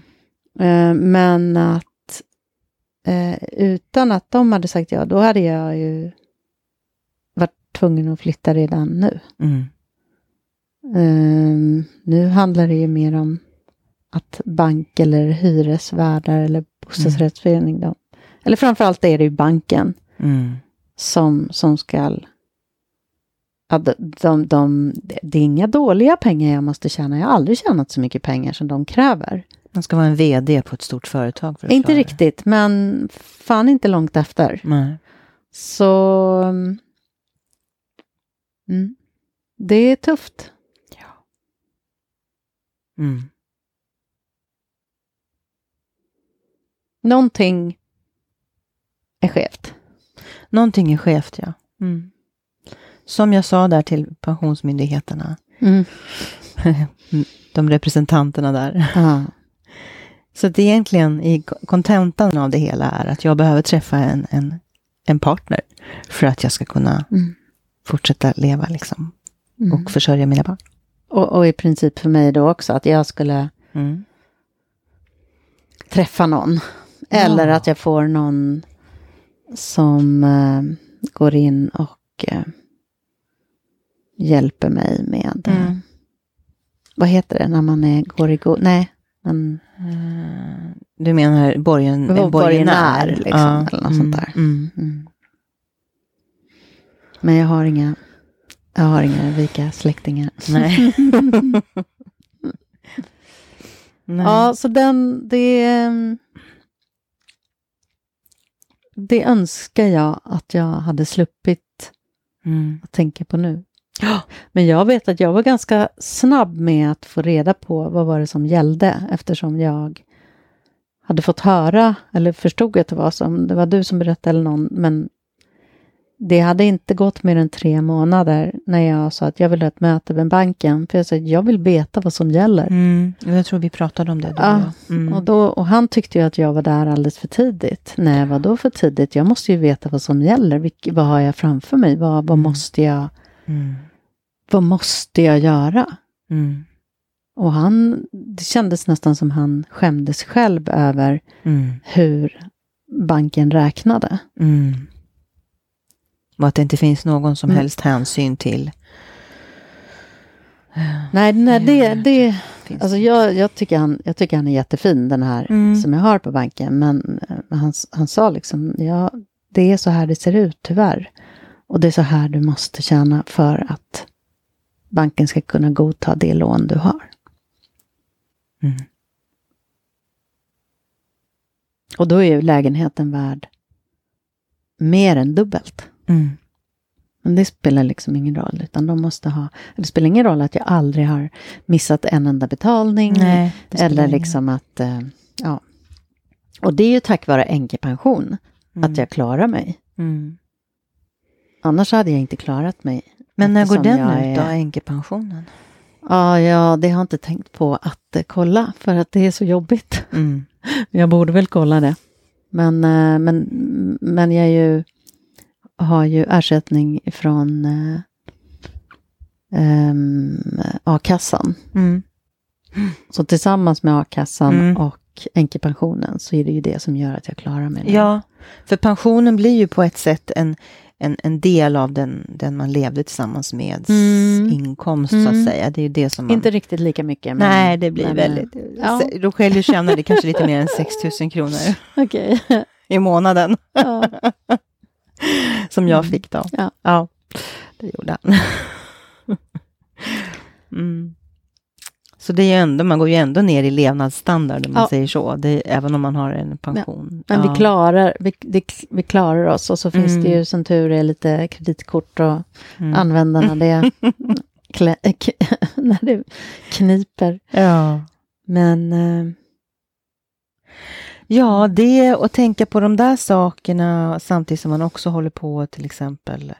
Eh, men att eh, utan att de hade sagt ja, då hade jag ju varit tvungen att flytta redan nu. Mm. Eh, nu handlar det ju mer om att bank eller hyresvärdar eller bostadsrättsförening, de, eller framförallt är det ju banken Mm. som, som ska... Ja, de, de, de, det är inga dåliga pengar jag måste tjäna. Jag har aldrig tjänat så mycket pengar som de kräver. Man ska vara en vd på ett stort företag. För Inte riktigt, men fan inte långt efter. Nej. Så... Mm, det är tufft. Mm. Någonting är skevt. Någonting är skevt, ja. Mm. Som jag sa där till pensionsmyndigheterna, Mm. de representanterna där. Ja. Så att egentligen i kontentan av det hela är att jag behöver träffa en, en, en partner för att jag ska kunna Mm. fortsätta leva liksom, Mm. och försörja mina barn. Och, och i princip för mig då också, att jag skulle Mm. träffa någon. Eller Ja. att jag får någon som eh, går in och eh, hjälper mig med... eh, Mm. Vad heter det när man är, går i god... Nej, man Eh, Du menar borgen, Borgenär, borgenär? liksom, eller något sånt där. Mm. Mm. Men jag har inga, jag har inga rika släktingar. Nej. Nej. Ja, så den, det, det önskar jag att jag hade sluppit Mm. att tänka på nu. Men jag vet att jag var ganska snabb med att få reda på vad var det som gällde eftersom jag hade fått höra, eller förstod att det var som, det var du som berättade eller någon, men det hade inte gått mer än tre månader när jag sa att jag vill ha ett möte med banken. För jag sa att jag vill veta vad som gäller. Mm. Jag tror vi pratade om det. Och Ja. Mm. Och, då, och han tyckte ju att jag var där alldeles för tidigt. Nej, vad då för tidigt? Jag måste ju veta vad som gäller. Vilk, vad har jag framför mig? Vad, vad, måste jag, Mm. vad måste jag göra? Mm. Och han, det kändes nästan som han skämdes själv över Mm. hur banken räknade. Mm. Och att det inte finns någon som Mm. helst hänsyn till. Nej, nej det, det, alltså jag, jag, tycker han, jag tycker han är jättefin den här Mm. som jag har på banken. Men eh, han, han sa liksom, ja, det är så här det ser ut tyvärr. Och det är så här du måste tjäna för att banken ska kunna godta det lån du har. Mm. Och då är ju lägenheten värd mer än dubbelt. Mm. Men det spelar liksom ingen roll, utan de måste ha... Det spelar ingen roll att jag aldrig har missat en enda betalning. Nej, eller liksom att... eh, Ja. Och det är ju tack vare änkepension Mm. att jag klarar mig. Mm. Annars hade jag inte klarat mig. Men när går den ut då, är- änkepensionen? Ja, ja, det har jag inte tänkt på att eh, kolla för att det är så jobbigt. Mm. Jag borde väl kolla det. Men, eh, men, men jag ju, har ju ersättning från eh, ehm, a-kassan. Mm. Så tillsammans med a-kassan Mm. och änkepensionen så är det ju det som gör att jag klarar mig. nu. Ja, för pensionen blir ju på ett sätt en, en, en del av den, den man levde tillsammans med Mm. inkomst, så Mm. att säga. Det är ju det som man... Inte riktigt lika mycket. Men, Nej, det blir men, väldigt... ja. Då själv tjänar det kanske lite mer än 6 000 kronor Okej. i månaden, ja. som jag Mm. fick då. Ja. ja, det gjorde han. mm. Så det är ju ändå, man går ju ändå ner i levnadsstandard om man Ja. säger så, det, även om man har en pension. Men ja. vi, klarar, vi, det, vi klarar oss och så finns Mm. det ju som tur är lite kreditkort och Mm. använda när det, klä, när det kniper. Ja. Men eh, Ja, det och tänka på de där sakerna samtidigt som man också håller på till exempel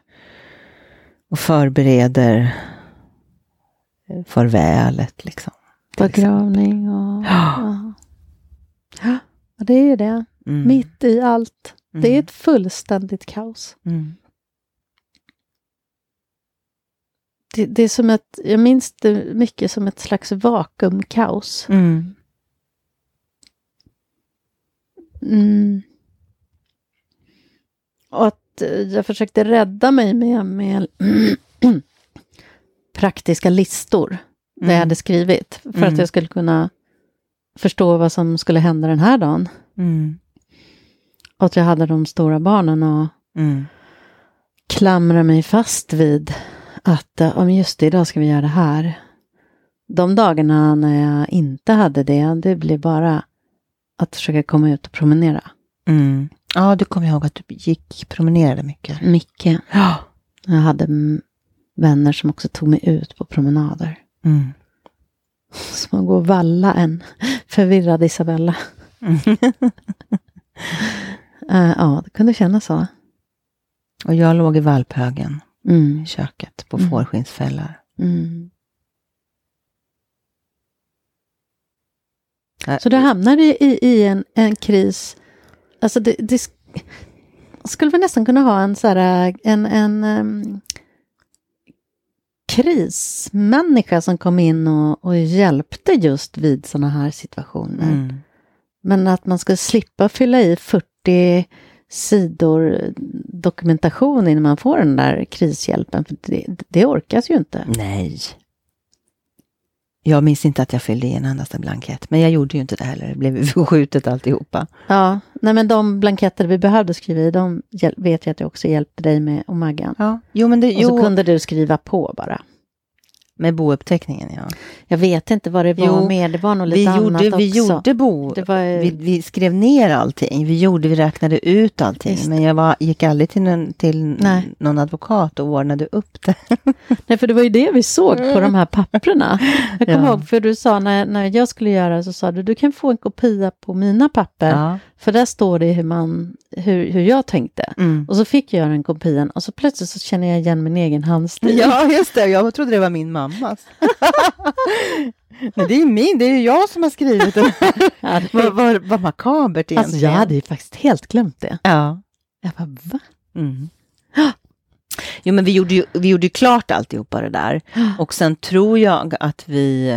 och förbereder farvälet. Liksom, begravning och... Ja. Ja. Ja, det är ju det. Mm. Mitt i allt. Det är Mm. ett fullständigt kaos. Mm. Det, det är som ett, jag minns det mycket som ett slags vakuumkaos. Mm. Mm. Och att eh, jag försökte rädda mig med, med praktiska listor. Där jag Mm. hade skrivit. För Mm. att jag skulle kunna förstå vad som skulle hända den här dagen. Mm. Och att jag hade de stora barnen och Mm. klamra mig fast vid att eh, om just det, idag ska vi göra det här. De dagarna när jag inte hade det, det blev bara att försöka komma ut och promenera. Mm. Ja, du kommer ihåg att du gick promenerade mycket. Mycket. Ja. Jag hade mm, vänner som också tog mig ut på promenader. Mm. Som att gå och valla en förvirrad Isabella. Eh, ja, det kunde kännas så. och jag låg i valphögen Mm. i köket på Mm. fårskinnsfällar. Mm. Äh, Så du hamnade i, i en, en kris. Alltså det, det sk- skulle vi nästan kunna ha en så här, en, en um, krismänniska som kom in och, och hjälpte just vid sådana här situationer. Mm. Men att man ska slippa fylla i 40 sidor dokumentation innan man får den där krishjälpen. För det, det orkas ju inte. Nej. Jag minns inte att jag fyllde i en endaste blankett, men jag gjorde ju inte det heller. Det blev förskjutet alltihopa. Ja, nej men de blanketter vi behövde skriva i, de vet jag att jag också hjälpte dig med och Maggan. Ja. Jo, men det, Och så jo, kunde du skriva på bara. Med bouppteckningen, ja. Jag vet inte vad det var Jo, mer, det var nog Vi lite annat gjorde, vi också. gjorde bo... Var, Vi, vi skrev ner allting. Vi gjorde, vi räknade ut allting. Just Men jag var, gick aldrig till, någon, till någon advokat och ordnade upp det. Nej, för det var ju det vi såg på de här papperna. Jag kommer Ja. ihåg, för du sa när, när jag skulle göra så sa du, du kan få en kopia på mina papper. Ja. För där står det hur, man, hur, hur jag tänkte. Mm. Och så fick jag den kopian och så plötsligt så känner jag igen min egen handstil. ja, just det. Jag trodde det var min mammas. Men det är min, det är ju jag som har skrivit den. Ja, det- vad, vad, vad makabert egentligen. alltså jag hade ju faktiskt helt glömt det. Ja. Jag bara, va? Mm. Jo, men vi gjorde ju, vi gjorde ju klart alltihopa det där. Och sen tror jag att vi...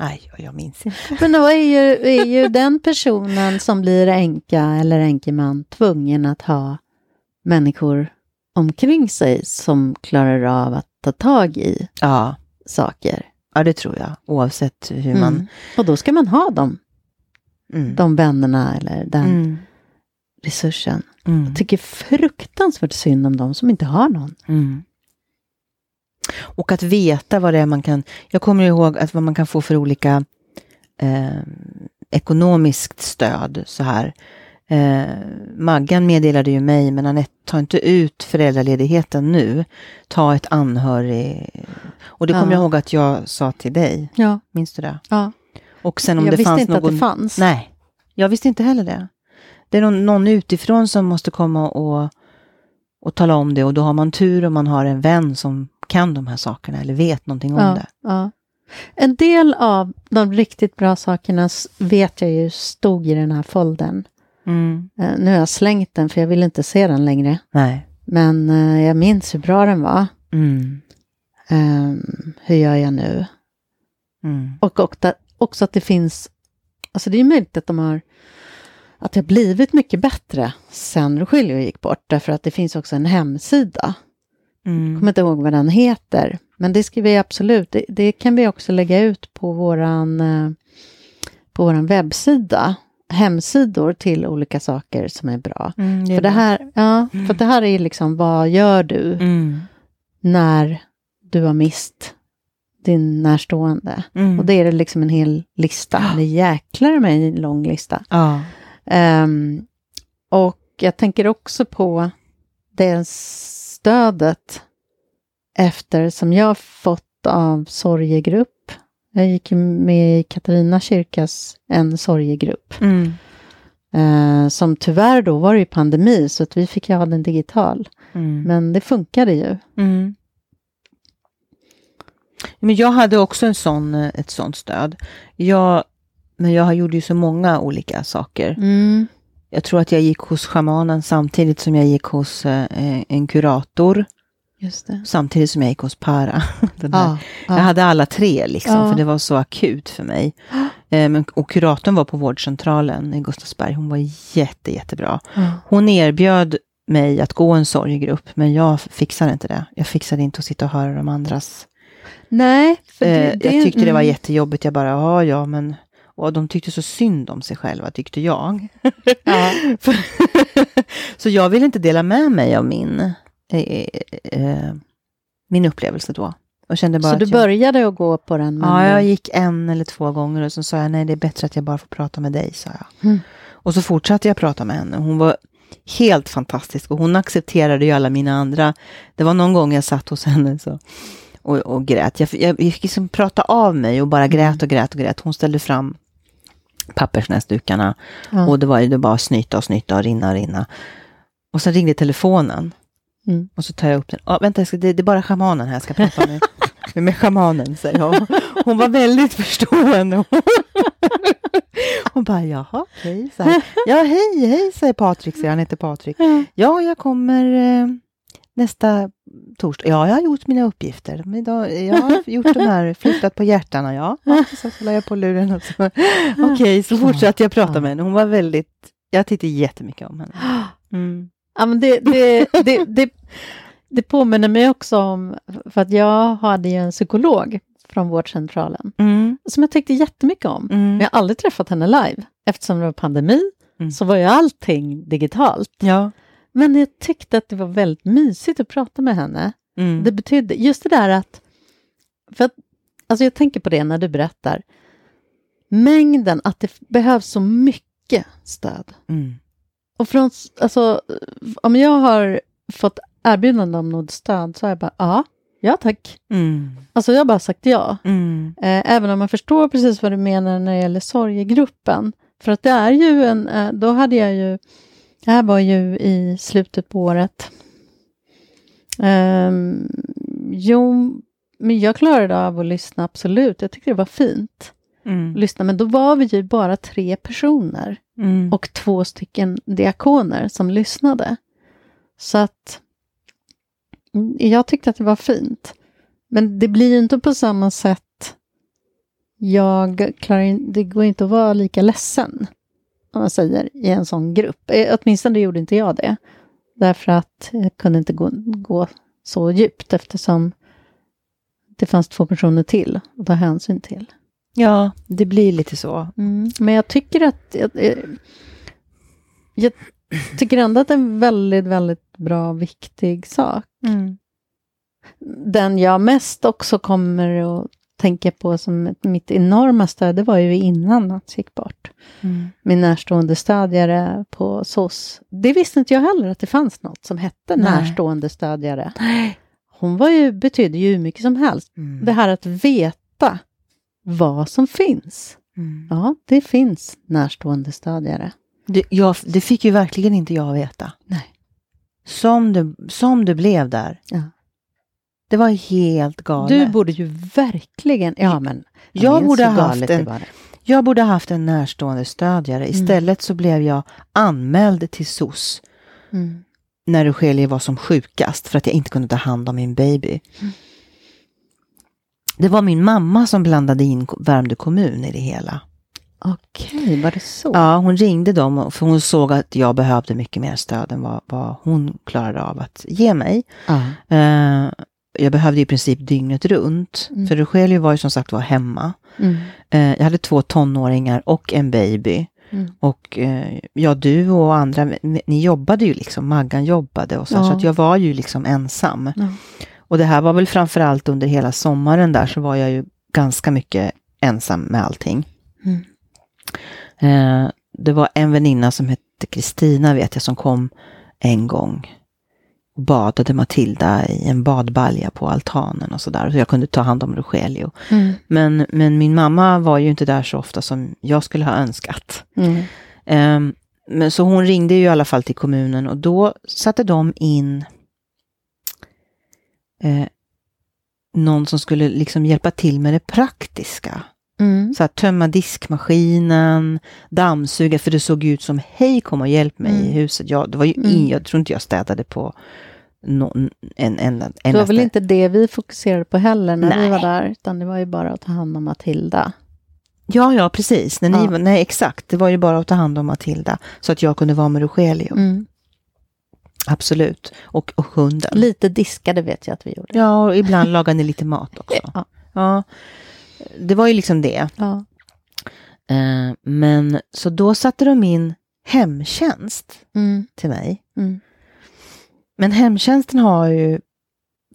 Nej, jag minns inte. Men då är ju, är ju den personen som blir änka eller änkeman tvungen att ha människor omkring sig som klarar av att ta tag i Ja, saker. ja det tror jag. Oavsett hur man... Mm. Och då ska man ha dem, Mm. de vännerna eller den Mm. resursen. Mm. Jag tycker fruktansvärt synd om de som inte har någon. Och att veta vad det är man kan... Jag kommer ihåg att vad man kan få för olika eh, ekonomiskt stöd så här. Eh, Maggan meddelade ju mig, men Anette, ta inte ut föräldraledigheten nu. Ta ett anhörig... Och det kommer Ja. jag ihåg att jag sa till dig. Ja, Minns du det? ja. Och sen om jag det visste fanns inte någon... att det fanns. Nej, jag visste inte heller det. Det är någon, någon utifrån som måste komma och, och tala om det och då har man tur om man har en vän som kan de här sakerna eller vet någonting om Ja, det. ja. En del av de riktigt bra sakerna vet jag ju stod i den här foldern. Mm. Eh, nu har jag slängt den för jag vill inte se den längre. Nej. Men eh, jag minns hur bra den var. Mm. Ehm, hur gör jag nu? Mm. Och, och där, också att det finns, alltså det är möjligt att de har, att det har blivit mycket bättre sen Rogelio gick bort, därför att det finns också en hemsida. Jag Mm. kommer inte ihåg vad den heter, men det ska vi absolut, det, det kan vi också lägga ut på våran, eh, på våran webbsida, hemsidor till olika saker som är bra. Mm, är För det bra. här, ja, för det här är liksom, vad gör du Mm. när du har mist din närstående? Mm. Och det är det liksom en hel lista. Det är jäklar med en lång lista. Ja. Ehm, och jag tänker också på det stödet efter som jag fått av sorgegrupp. Jag gick med i Katarina kyrkas en sorgegrupp. Mm. Eh, som tyvärr då var det ju pandemi så att vi fick ju ha den digital. Mm. Men det funkade ju. Mm. Men jag hade också en sån, eh, ett sånt stöd. Jag, men jag gjorde ju så många olika saker. Jag tror att jag gick hos shamanen samtidigt som jag gick hos eh, en kurator. Det. Samtidigt som jag gick hos Para. Här. Ja, Jag ja. hade alla tre liksom, Ja. för det var så akut för mig. Eh, och kuratorn var på vårdcentralen i Gustavsberg. Hon var jätte, jättebra. Ja. Hon erbjöd mig att gå en sorggrupp, men jag fixade inte det. Jag fixade inte att sitta och höra de andras. Nej, för det, Eh, det, jag tyckte det var mm. jättejobbigt. Jag bara, ja, ja, men... Och de tyckte så synd om sig själva, tyckte jag. Ja. så jag ville inte dela med mig av min, eh, eh, min upplevelse då. Och kände bara Så du jag, började att gå på den? men Ja, jag gick en eller två gånger och så sa jag nej, det är bättre att jag bara får prata med dig, sa jag. Mm. Och så fortsatte jag prata med henne. Hon var helt fantastisk och hon accepterade ju alla mina andra. Det var någon gång jag satt hos henne så, och, och grät. Jag, jag, jag fick liksom prata av mig och bara Mm. grät och grät och grät. Hon ställde fram pappersnäsdukarna Ja. och det var ju det bara snyta och snyta och rinna och rinna. Och sen ringde telefonen. Mm. Och så tar jag upp den. Ah, vänta, jag ska, det, det är bara schamanen här jag ska prata med. med, med schamanen, säger jag. Hon var väldigt förstående. Hon bara, jaha, okej. så här. Ja, hej, hej, säger Patrik, säger han heter Patrik. Ja. Ja, jag kommer eh, nästa torsdag. Ja, jag har gjort mina uppgifter. Men idag, jag har gjort de här, flyttat på hjärtarna, ja. ja så, så la jag på luren och så. Okej, så fortsatte jag prata med henne. Hon var väldigt, jag tyckte jättemycket om henne. Mm. Ja, men det, det, det, det, det påminner mig också om, för att jag hade ju en psykolog från vårdcentralen Mm. som jag tyckte jättemycket om. Men Mm. jag har aldrig träffat henne live. Eftersom det var pandemi Mm. så var ju allting digitalt. Ja. Men jag tyckte att det var väldigt mysigt att prata med henne. Mm. Det betydde, just det där att, för att, alltså jag tänker på det när du berättar, mängden, att det behövs så mycket stöd. Mm. Och från, alltså, om jag har fått erbjudande om något stöd så har jag bara, ja, ja tack. Mm. Alltså jag har bara sagt ja. Mm. Eh, även om man förstår precis vad du menar när det gäller sorgegruppen. För att det är ju en, eh, då hade jag ju, det här var ju i slutet på året. Ehm, jo, men jag klarade av att lyssna absolut. Jag tyckte det var fint Mm. att lyssna. Men då var vi ju bara tre personer Mm. och två stycken diakoner som lyssnade. Så att mm, jag tyckte att det var fint. Men det blir ju inte på samma sätt. Jag klarar in, det går inte att vara lika ledsen, om man säger, i en sån grupp. Eh, Åtminstone gjorde inte jag det. Därför att jag kunde inte gå, gå så djupt eftersom det fanns två personer till att ta hänsyn till. Ja, det blir lite så. Mm. Men jag tycker att... Jag, jag, jag tycker ändå att det är en väldigt, väldigt bra, viktig sak. Mm. Den jag mest också kommer att tänka på som mitt enorma stöd, det var ju innan Mats gick bort. Mm. Min närstående stödjare på SOS. Det visste inte jag heller att det fanns något som hette Nej. närstående stödjare. Hon var ju, betydde ju hur mycket som helst. Mm. Det här att veta vad som finns. Mm. Ja, det finns närstående stödjare. Det, jag, det fick ju verkligen inte jag veta. Nej. Som det, som det blev där. Ja. Det var helt galet. Du borde ju verkligen... Ja, men... Jag borde ha haft det en-. Jag borde ha haft en närstående stödjare. Mm. Istället så blev jag anmäld till SOS Mm. när Rogelio var som sjukast för att jag inte kunde ta hand om min baby. Mm. Det var min mamma som blandade in Värmdö kommun i det hela. Okej, var det så? Ja, hon ringde dem för hon såg att jag behövde mycket mer stöd än vad, vad hon klarade av att ge mig. Ja. Eh, jag behövde i princip dygnet runt. Mm. För Rogelio var ju som sagt var hemma. Mm. Eh, jag hade två tonåringar och en baby. Mm. Och eh, ja, du och andra, ni jobbade ju liksom, Maggan jobbade och så, Ja. så att jag var ju liksom ensam. Ja. Och det här var väl framför allt under hela sommaren där så var jag ju ganska mycket ensam med allting. Mm. Eh, det var en väninna som hette Kristina vet jag som kom en gång badade Matilda i en badbalja på altanen och sådär. Så jag kunde ta hand om Rogelio. Mm. Men, men min mamma var ju inte där så ofta som jag skulle ha önskat. Mm. Ehm, men så hon ringde ju i alla fall till kommunen och då satte de in eh, någon som skulle liksom hjälpa till med det praktiska. Mm. Så att tömma diskmaskinen, dammsuga, för det såg ut som hej kom och hjälp mig i Mm. huset. Jag, det var ju Mm. in, jag tror inte jag städade på någon, en, en, en, Det var väl inte det vi fokuserade på heller när vi Nej. var där, utan det var ju bara att ta hand om Matilda. Ja, ja, precis. När ni, Ja. var- Nej, exakt. Det var ju bara att ta hand om Matilda, så att jag kunde vara med Rogelio. Mm. Absolut. Och, och hunden. Lite diskade vet jag att vi gjorde. Ja, och ibland lagade ni lite mat också. Ja. Ja, det var ju liksom det. Ja. Eh, men så då satte de in hemtjänst Mm. till mig. Mm. Men hemtjänsten har ju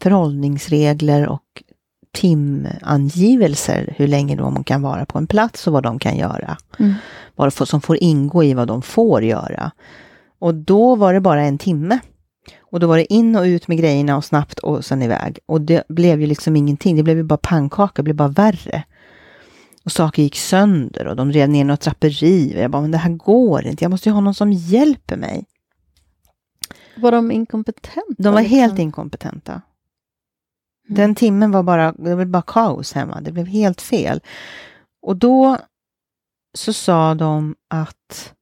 förhållningsregler och timangivelser hur länge de kan vara på en plats och vad de kan göra. Mm. Vad som får ingå i vad de får göra. Och då var det bara en timme. Och då var det in och ut med grejerna och snabbt och sen iväg. Och det blev ju liksom ingenting, det blev ju bara pannkaka, det blev bara värre. Och saker gick sönder och de rev ner något draperi. Och jag bara, men det här går inte, jag måste ju ha någon som hjälper mig. Var de inkompetenta? De var liksom? helt inkompetenta. Mm. Den timmen var bara, det var bara kaos hemma. Det blev helt fel. Och då så sa de att,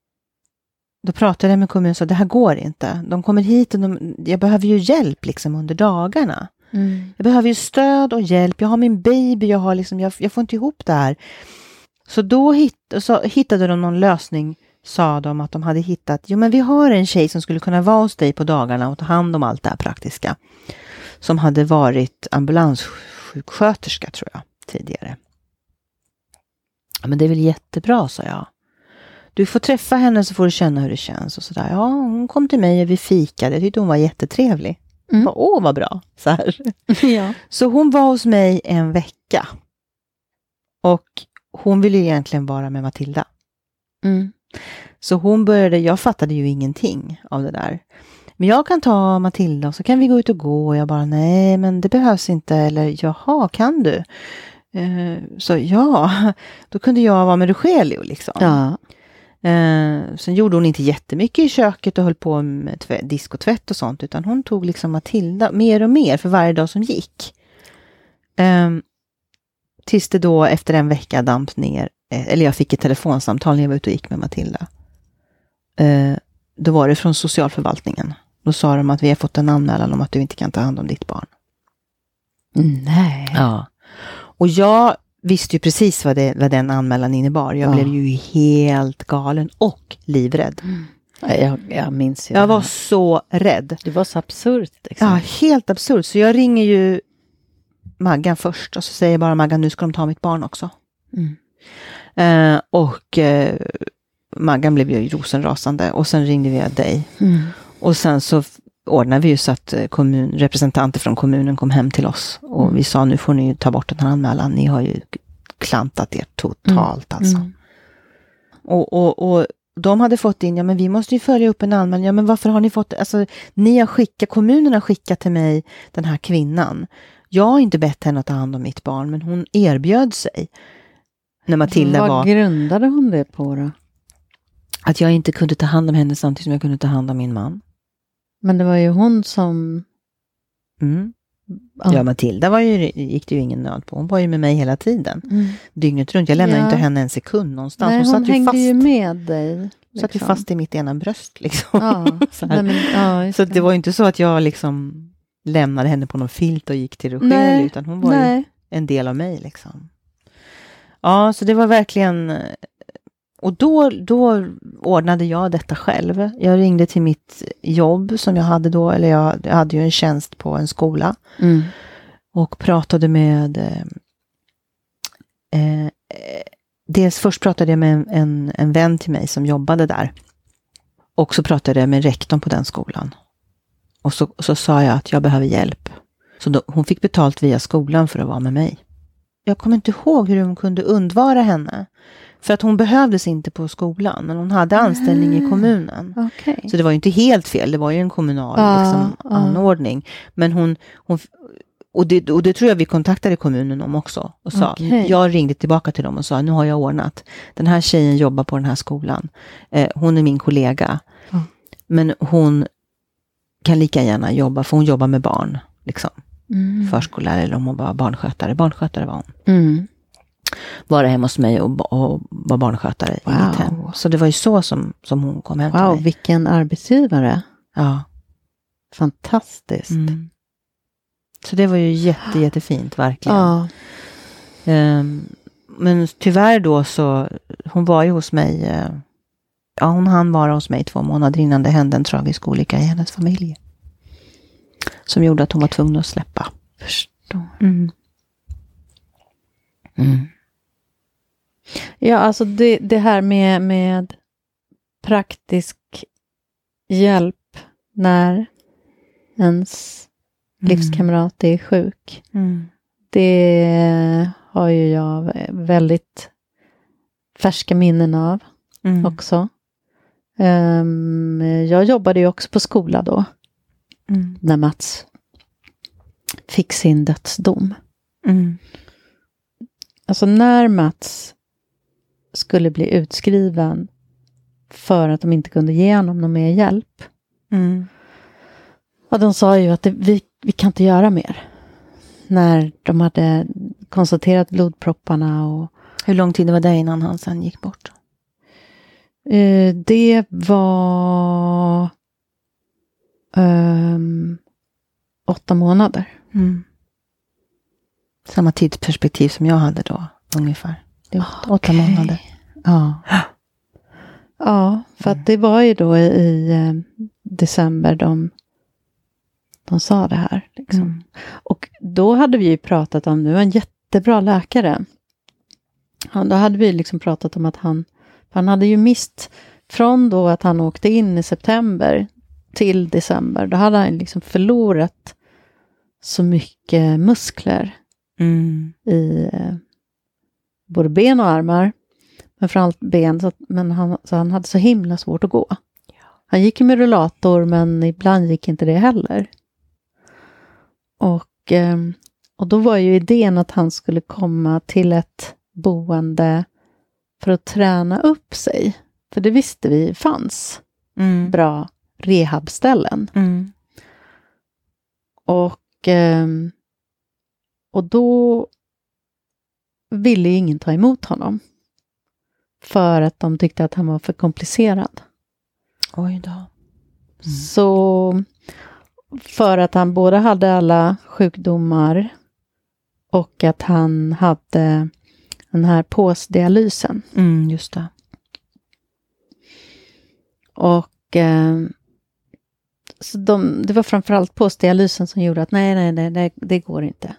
då pratade jag med kommunen och sa det här går inte. De kommer hit och de, jag behöver ju hjälp liksom under dagarna. Mm. Jag behöver ju stöd och hjälp. Jag har min baby, jag, har liksom, jag, jag får inte ihop det här. Så då hit, så hittade de någon lösning, sa de att de hade hittat. Jo, men vi har en tjej som skulle kunna vara hos dig på dagarna och ta hand om allt det här praktiska. Som hade varit ambulanssjuksköterska, tror jag, tidigare. Men det är väl jättebra, sa jag. Du får träffa henne så får du känna hur det känns och sådär. Ja, hon kom till mig och vi fikade. Jag tyckte hon var jättetrevlig. Mm. Bara, Åh, vad bra! Så här. ja. Så hon var hos mig en vecka. Och hon ville egentligen vara med Matilda. Mm. Så hon började, jag fattade ju ingenting av det där. Men jag kan ta Matilda och så kan vi gå ut och gå. Och jag bara, nej men det behövs inte. Eller jaha, kan du? Eh, så ja, då kunde jag vara med Rogelio liksom. ja. Eh, sen gjorde hon inte jättemycket i köket och höll på med tvä- disk och tvätt och sånt, utan hon tog liksom Matilda mer och mer för varje dag som gick. Eh, tills det då efter en vecka damp ner, eller jag fick ett telefonsamtal när jag var ute och gick med Matilda. Eh, då var det från socialförvaltningen. Då sa de att vi har fått en anmälan om att du inte kan ta hand om ditt barn. Nej. Ja. Och jag visste ju precis vad, det, vad den anmälan innebar. Jag Ja. blev ju helt galen och livrädd. Ja, Jag, jag minns ju Jag var så rädd. Det var så absurt. Liksom. Ja, helt absurt. Så jag ringer ju Maggan först och så säger jag bara Maggan, nu ska de ta mitt barn också. Mm. Eh, och eh, Maggan blev ju rosenrasande och sen ringde vi dig. Mm. Och sen så ordnade vi ju så att eh, kommun, representanter från kommunen kom hem till oss. Och Mm. vi sa nu får ni ju ta bort den här anmälan. Ni har ju klantat er totalt alltså. Mm. Och, och, och de hade fått in, ja men vi måste ju följa upp en anmälan. Ja men varför har ni fått, alltså ni har skickat, kommunen har skickat till mig den här kvinnan. Jag har inte bett henne att ta hand om mitt barn, men hon erbjöd sig. När Matilda Vad var, grundade hon det på då? att jag inte kunde ta hand om henne samtidigt som jag kunde ta hand om min man. Men det var ju hon som... Mm. Ja. Ja, Matilda var ju, gick det ju ingen nöd på. Hon var ju med mig hela tiden. Mm. Dygnet runt. Jag lämnade Ja. inte henne en sekund någonstans. Nej, hon hon, satt ju hängde fast, ju med dig. satt ju liksom. fast i mitt ena bröst. Liksom. Ja, så. Nej, men, ja, Så det var ju inte så att jag liksom lämnade henne på någon filt och gick till Rogelio, Nej, utan hon var ju Nej, en del av mig liksom. Ja, så det var verkligen... Och då, då ordnade jag detta själv. Jag ringde till mitt jobb som jag hade då, eller jag, jag hade ju en tjänst på en skola. Mm. Och pratade med... Eh, eh, dels först pratade jag med en, en, en vän till mig som jobbade där. Och så pratade jag med rektorn på den skolan. Och så, så sa jag att jag behöver hjälp. Så då, hon fick betalt via skolan för att vara med mig. Jag kommer inte ihåg hur hon kunde undvara henne. För att hon behövdes inte på skolan, men hon hade anställning i kommunen. Okej. Så det var ju inte helt fel, det var ju en kommunal Ja, liksom, ja. anordning. Men hon, hon och, det, och det tror jag vi kontaktade kommunen om också. Och sa, Okej. Jag ringde tillbaka till dem och sa, nu har jag ordnat. Den här tjejen jobbar på den här skolan. Eh, hon är min kollega. Ja. Men hon kan lika gärna jobba, för hon jobbar med barn. Liksom. Mm. Förskollärare eller om hon var barnskötare. Barnskötare var hon. Mm. Vara hemma hos mig och, och var barnskötare i Wow. mitt hem. Så det var ju så som, som hon kom hem till Wow, mig. vilken arbetsgivare. Ja. Fantastiskt. Mm. Så det var ju jätte, jättefint, verkligen. Ja. Ehm, men tyvärr då så, hon var ju hos mig, eh, ja hon hann vara hos mig två månader innan det hände en tragisk olycka i hennes familj. Som gjorde att hon var tvungen att släppa. Förstår. Mm. Mm. Ja, alltså det, det här med, med praktisk hjälp när ens livskamrat är sjuk. Mm. Det har ju jag väldigt färska minnen av Mm. också. Ehm, jag jobbade ju också på skola då, Mm. när Mats fick sin dödsdom. Mm. Alltså när Mats skulle bli utskriven för att de inte kunde ge honom någon mer hjälp. Mm. Och de sa ju att det, vi, vi kan inte göra mer. När de hade konstaterat blodpropparna och Hur lång tid var det innan han sen gick bort? eh, det var ehm, åtta månader. Mm. Samma tidsperspektiv som jag hade då, ungefär. Det är åtta, åtta Okej. månader. Ja. Ja, för att det var ju då i, i eh, december de, de sa det här. Liksom. Mm. Och då hade vi ju pratat om, nu var en jättebra läkare. Han, då hade vi liksom pratat om att han, han hade ju mist, från då att han åkte in i september till december, då hade han liksom förlorat så mycket muskler Mm. i eh, både ben och armar. Men framförallt ben, så, att, men han, så han hade så himla svårt att gå. Han gick ju med rullator, men ibland gick inte det heller. Och, eh, och då var ju idén att han skulle komma till ett boende för att träna upp sig. För det visste vi fanns Mm. bra rehabställen. Mm. Och, ehm, och då ville ju ingen ta emot honom. För att de tyckte att han var för komplicerad. Oj då. Så för att han både hade alla sjukdomar och att han hade den här påsdialysen. Mm, just det. Och ehm, så de, det var framförallt påsdialysen som gjorde att nej, nej, nej, det, det går inte.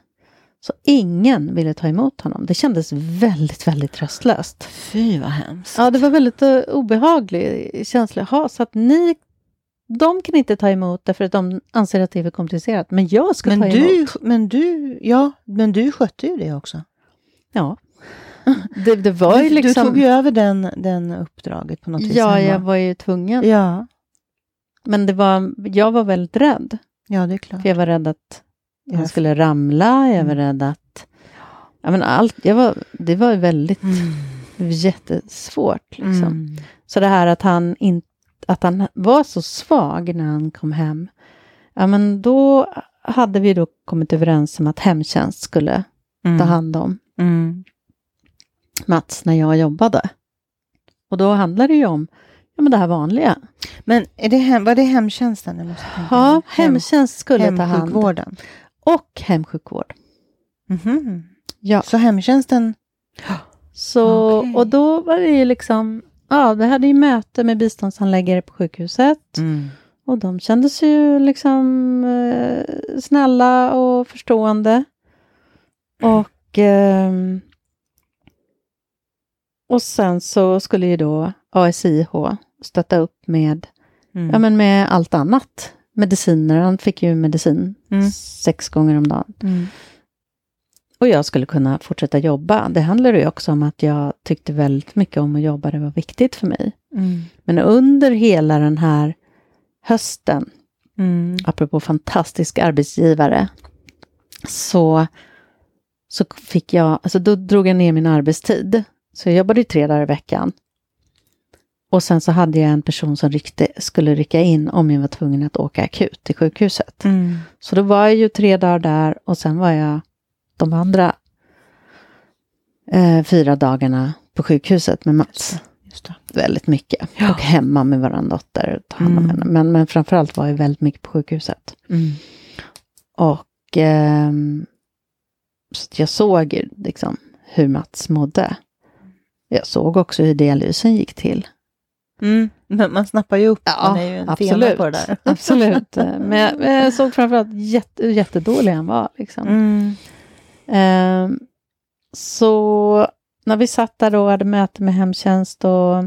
Så ingen ville ta emot honom. Det kändes väldigt, väldigt tröstlöst. Fy vad hemskt. Ja, det var väldigt uh, obehaglig känsla. Ha, så att ni, de kan inte ta emot därför att de anser att det är för komplicerat. Men jag ska men, ta du, emot. men du, ja, men du skötte ju det också. Ja. Det, det var ju du, liksom... du tog ju över den, den uppdraget på något vis. ja, jag var ju tvungen. ja, Men det var, jag var väldigt rädd. ja, det är klart. För jag var rädd att Ja. han skulle ramla. Jag var Mm. rädd att... Ja, men allt, jag var, det var väldigt Mm. jättesvårt. Liksom. Mm. Så det här att han, in, att han var så svag när han kom hem. Ja, men då hade vi då kommit överens om att hemtjänst skulle Mm. ta hand om Mm. Mats när jag jobbade. Och då handlade det ju om ja, men det här vanliga. Men är det hem, var det hemtjänsten? Jag måste Ja. Hem- hemtjänst skulle ta hand. Hemsjukvården. Och hemsjukvård. Mhm. Ja. Så hemtjänsten... Så, Okej. Och då var det ju liksom, ja, vi hade ju möte med biståndshandläggare på sjukhuset. Mm. Och de kändes ju liksom eh, snälla och förstående. Och, ehm, och sen så skulle ju då ASIH stötta upp med, Mm. ja, men med allt annat. Mediciner, han fick ju medicin Mm. sex gånger om dagen. Mm. Och jag skulle kunna fortsätta jobba. Det handlar ju också om att jag tyckte väldigt mycket om att jobba, det var viktigt för mig. Mm. Men under hela den här hösten, Mm. apropå fantastisk arbetsgivare, så, så fick jag, alltså då drog jag ner min arbetstid. Så jag jobbade ju tre dagar i veckan. Och sen så hade jag en person som ryckte, skulle rycka in om jag var tvungen att åka akut till sjukhuset. Mm. Så då var jag ju tre dagar där och sen var jag de andra eh, fyra dagarna på sjukhuset med Mats. Just det. Väldigt mycket. Ja. Och hemma med vår dotter och ta hand om Mm. henne. Men, men framförallt var jag väldigt mycket på sjukhuset. Mm. Och ehm, så jag såg liksom hur Mats mådde. Jag såg också hur dialysen gick till. Mm. Men man snappar ju upp. Ja, man är ju en absolut. på det där. Absolut. Men jag, jag såg framförallt jätte, jättedålig han var. Liksom. Mm. Ehm, så när vi satt där och hade möte med hemtjänst och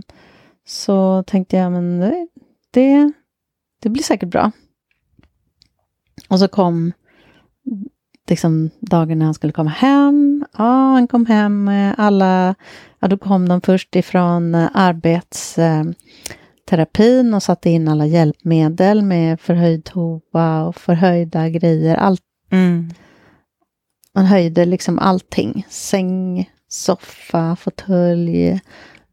så tänkte jag, men det, det, det blir säkert bra. Och så kom liksom dagen när han skulle komma hem. Ja, han kom hem med alla, ja då kom de först ifrån eh, arbetsterapin och satte in alla hjälpmedel med förhöjd toa och förhöjda grejer. Allt Mm. man höjde liksom allting. Säng, soffa, fåtölj,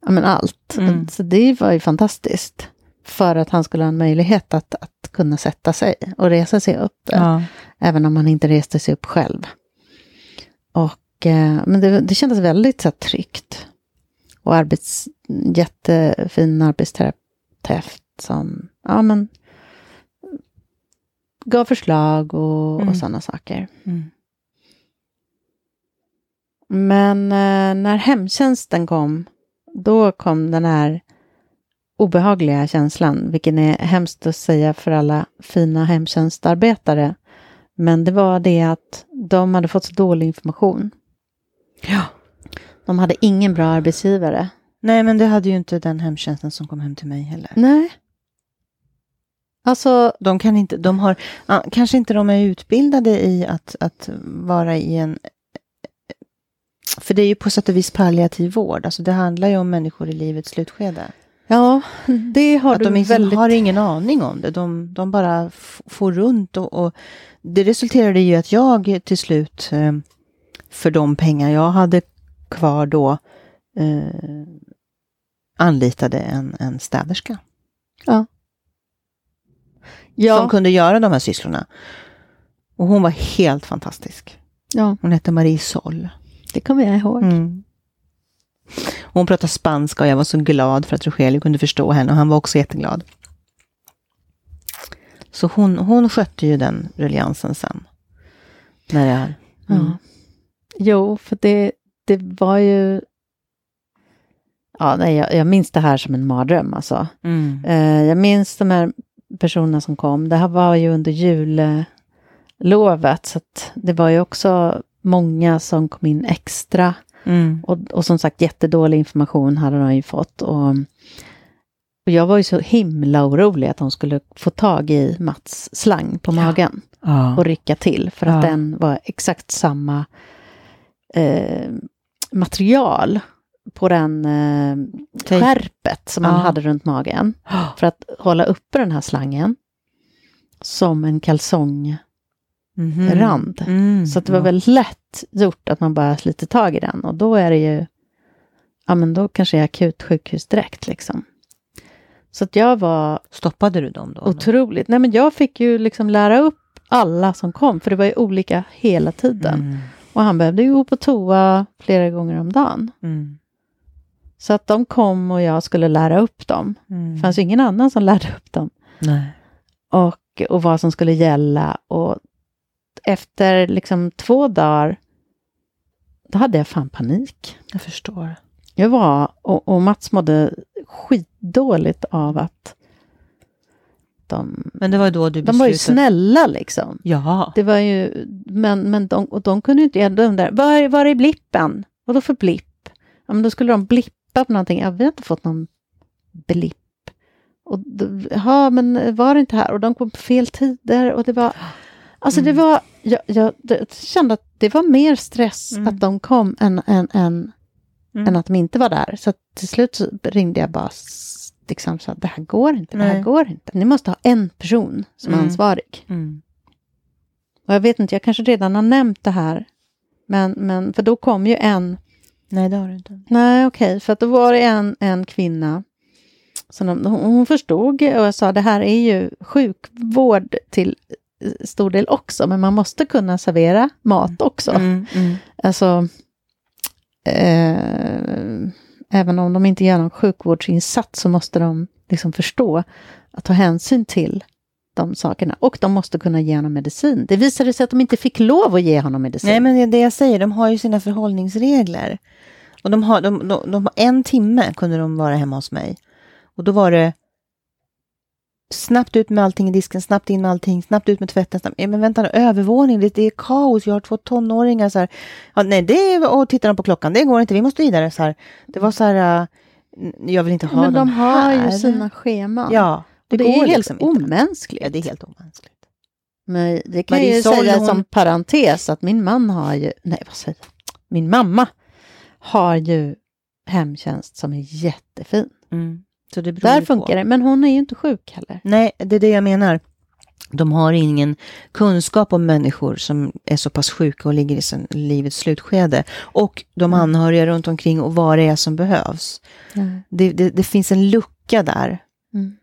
ja men allt. Mm. Så det var ju fantastiskt. För att han skulle ha en möjlighet att, att kunna sätta sig och resa sig upp. Ja. Även om han inte reste sig upp själv. Och, eh, men det, det kändes väldigt så här, tryggt. Och arbets, jättefin arbetsterapeut som ja, men, gav förslag och, Mm. och sådana saker. Mm. Men eh, när hemtjänsten kom, då kom den här obehagliga känslan, vilken är hemskt att säga för alla fina hemtjänstarbetare. Men det var det att de hade fått så dålig information. Ja. De hade ingen bra arbetsgivare. Nej, men det hade ju inte den hemtjänsten som kom hem till mig heller. Nej. Alltså, De kan inte, de har, kanske inte de är utbildade i att, att vara i en... För det är ju på sätt och vis palliativ vård, alltså det handlar ju om människor i livets slutskede. ja, det har att du de liksom väldigt... har ingen aning om det, de, de bara får runt och, och det resulterade i att jag till slut, eh, för de pengar jag hade kvar då, eh, anlitade en, en städerska. ja, som kunde göra de här sysslorna. Och hon var helt fantastisk. ja, Hon hette Marie Sol. det kommer jag ihåg. Mm. Hon pratade spanska och jag var så glad för att Rogelio kunde förstå henne och han var också jätteglad. Så hon, hon skötte ju den rulliansen sen. När jag, mm. Ja. Jo, för det, det var ju... Ja, nej, jag, jag minns det här som en mardröm alltså. Mm. Eh, jag minns de här personerna som kom. Det här var ju under jullovet, så det var ju också många som kom in extra. Mm. Och, och som sagt, jättedålig information hade de ju fått. Och, och jag var ju så himla orolig att de skulle få tag i Mats slang på magen Ja. och rycka till för att Ja. den var exakt samma eh, material på den eh, skärpet som han Ja. hade runt magen för att hålla uppe den här slangen som en kalsongrand. Mhm. Mm. Så att det var Ja. väldigt lätt gjort att man bara sliter tag i den och då är det ju, ja men då kanske jag är akut sjukhus direkt liksom. Så att jag var Stoppade du dem då? otroligt, nej men jag fick ju liksom lära upp alla som kom, för det var ju olika hela tiden. Mm. Och han behövde ju gå på toa flera gånger om dagen. Mm. Så att de kom och jag skulle lära upp dem. Mm. Det fanns ju ingen annan som lärde upp dem. Nej. Och, och vad som skulle gälla. Och efter liksom två dagar då hade jag fan panik. Jag förstår. Jag var, och, och Mats mådde skitdåligt av att de, Men det var då du de var ju beslutade- snälla liksom. Ja. Det var ju, men, men de, och de kunde ju inte, de där, var, var är blippen? Vad då för blipp? Ja, men då skulle de blippa på någonting. Ja, vi har inte fått någon blipp. Och ja, men var det inte här? Och de kom på fel tider och det var, alltså det Mm. var, jag, jag, jag kände att det var mer stress Mm. att de kom än, än, än, Mm. än att de inte var där. Så till slut så ringde jag bara liksom så att det här går inte, det här Nej. går inte. Ni måste ha en person som är Mm. ansvarig. Mm. Och jag vet inte, jag kanske redan har nämnt det här. Men, men för då kom ju en, Nej, det har du inte. nej okej, för att då var det en, en kvinna som de, hon, hon förstod och jag sa det här är ju sjukvård till eh, stor del också, men man måste kunna servera mat också. Mm. Mm. Alltså, eh, även om de inte gör någon sjukvårdsinsats så måste de liksom förstå att ta hänsyn till de sakerna. Och de måste kunna ge honom medicin. Det visade sig att de inte fick lov att ge honom medicin. Nej, men det är det jag säger, de har ju sina förhållningsregler. Och de har, de, de, de, en timme kunde de vara hemma hos mig. Och då var det snabbt ut med allting i disken, snabbt in med allting, snabbt ut med tvätten. Snabbt, men vänta nu, övervåning, det, det är kaos, jag har två tonåringar. Så här. Ja, nej, det är, och tittar de på klockan, det går inte, vi måste vidare. Så här. Det var så här, äh, jag vill inte ha men de har här. ju sina scheman. Ja, och det går är helt liksom inte. omänskligt. Ja, det är helt omänskligt. Men det kan jag ju säga hon- som parentes att min man har ju, nej vad säger jag, min mamma har ju hemtjänst som är jättefin. Mm. Där funkar på. det, men hon är ju inte sjuk heller. Nej, det är det jag menar. De har ingen kunskap om människor som är så pass sjuka och ligger i sin, livets slutskede. Och de Mm. anhöriga runt omkring och vad det är som behövs. Det, det, det finns en lucka där Mm.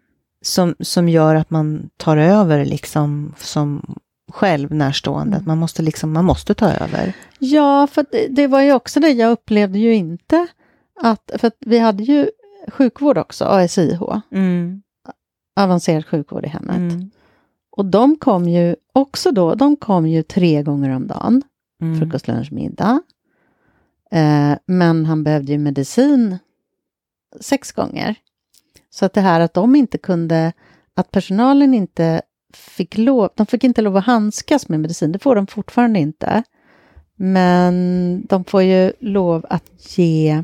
som, som gör att man tar över liksom som själv närstående. Mm. Man måste liksom, man måste ta över. Ja, för det, det var ju också det, jag upplevde ju inte att, för att vi hade ju sjukvård också, ASIH, Mm. avancerad sjukvård i hemmet. Mm. Och de kom ju också då, de kom ju tre gånger om dagen, Mm. frukost, lunch, middag. Eh, men han behövde ju medicin sex gånger. Så att det här att de inte kunde, att personalen inte fick lov, de fick inte lov att handskas med medicin, det får de fortfarande inte. Men de får ju lov att ge,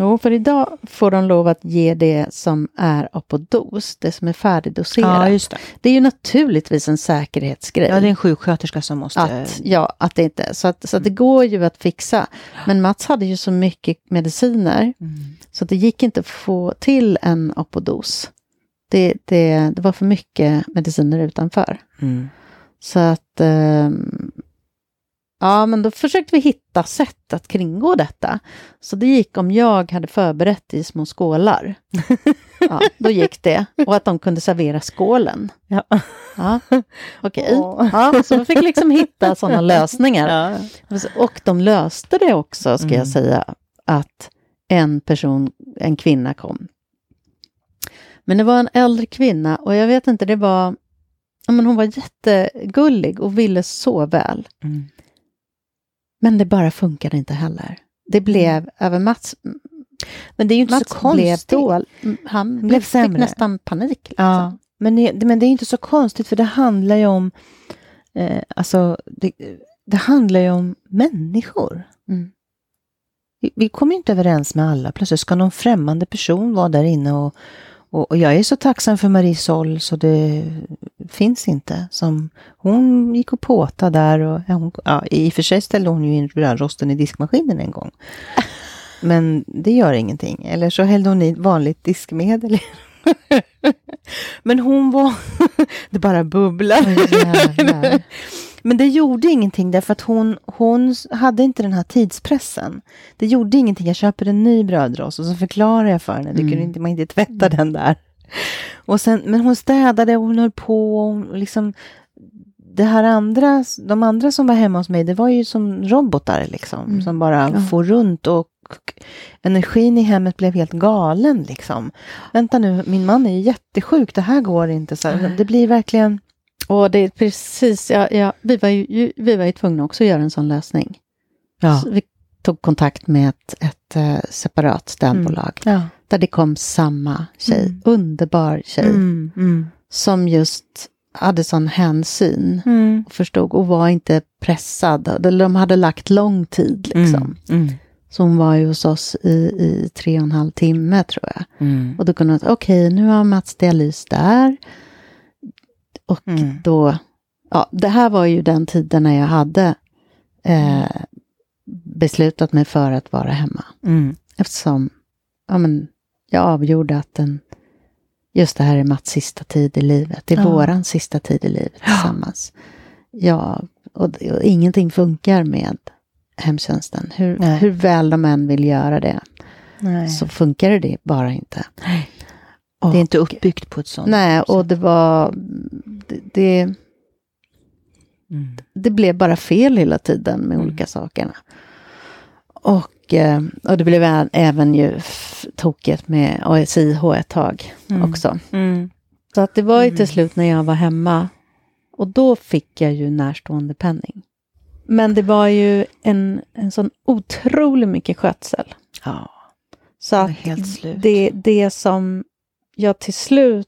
jo för idag får de lov att ge det som är apodos, det som är färdigdoserat. Ja, just det. det är ju naturligtvis en säkerhetsgrej. Ja, det är en sjuksköterska som måste... Att, ja, att det inte, så att, så att det går ju att fixa. Men Mats hade ju så mycket mediciner Mm. så att det gick inte att få till en apodos. Det, det, det var för mycket mediciner utanför. Mm. Så att, ehm, ja men då försökte vi hitta sätt att kringgå detta. Så det gick om jag hade förberett i små skålar. Ja, då gick det. Och att de kunde servera skålen. Ja. Ja, okej. Åh. Ja, så vi fick liksom hitta sådana lösningar. Och de löste det också, ska Mm. jag säga, att en person, en kvinna kom. Men det var en äldre kvinna och jag vet inte, det var... Ja, men hon var jättegullig och ville så väl. Mm. Men det bara funkade inte heller. Det blev, över Mats, Men det är ju inte Mats så blev konstigt. då, han blev blev fick sämre. nästan panik. Liksom. Ja, men det, men det är inte så konstigt för det handlar ju om, eh, alltså, det, det handlar ju om människor. Mm. Vi, vi kommer ju inte överens med alla. Plötsligt ska någon främmande person vara där inne och, och, och jag är så tacksam för Marisol så det finns inte. Som, hon gick och påta där och ja, hon, ja, i och för sig ställde hon ju in brödrosten i diskmaskinen en gång. Men det gör ingenting. Eller så hällde hon i vanligt diskmedel. Men hon var... det bara bubblar. Jävlar. Men det gjorde ingenting därför att hon, hon hade inte den här tidspressen. Det gjorde ingenting. Jag köper en ny brödrost och så förklarar jag för henne. Det kunde Mm. inte, man inte tvätta den där. Och sen, men hon städade och hon höll på. Och liksom, det här andra, de andra som var hemma hos mig, det var ju som robotar liksom. Mm. Som bara Ja. får runt och energin i hemmet blev helt galen liksom. Vänta nu, min man är ju jättesjuk, det här går inte. Så här, det blir verkligen... Och det är precis, ja, ja, vi, var ju, vi var ju tvungna också att göra en sån lösning. Ja. Så vi tog kontakt med ett, ett eh, separat städbolag. Ja. Där det kom samma tjej, Mm. underbar tjej, Mm. Mm. som just hade sån hänsyn Mm. och förstod och var inte pressad. De de hade lagt lång tid liksom. Mm. Mm. Så hon var ju hos oss i, i tre och en halv timme tror jag. Mm. Och då kunde hon, okej nu har Mats dialys där. Och Mm. då, ja det här var ju den tiden när jag hade eh, beslutat mig för att vara hemma. Mm. Eftersom ja, men, jag avgjorde att den, just det här är Mats sista tid i livet. Det är Ja. våran sista tid i livet tillsammans. Ja, och, och ingenting funkar med hemtjänsten. Hur, Nej. hur väl de än vill göra det Nej. så funkar det bara inte. Det är inte uppbyggt på ett sånt Nej, och det var... Det, det, Mm. det blev bara fel hela tiden med Mm. olika sakerna. Och, eh, och det blev även ju tokigt med ASIH ett tag Mm. också. Mm. Så att det var ju Mm. till slut när jag var hemma och då fick jag ju närstående penning. Men det var ju en, en sån otroligt mycket skötsel. Ja, Så att det, det som jag till slut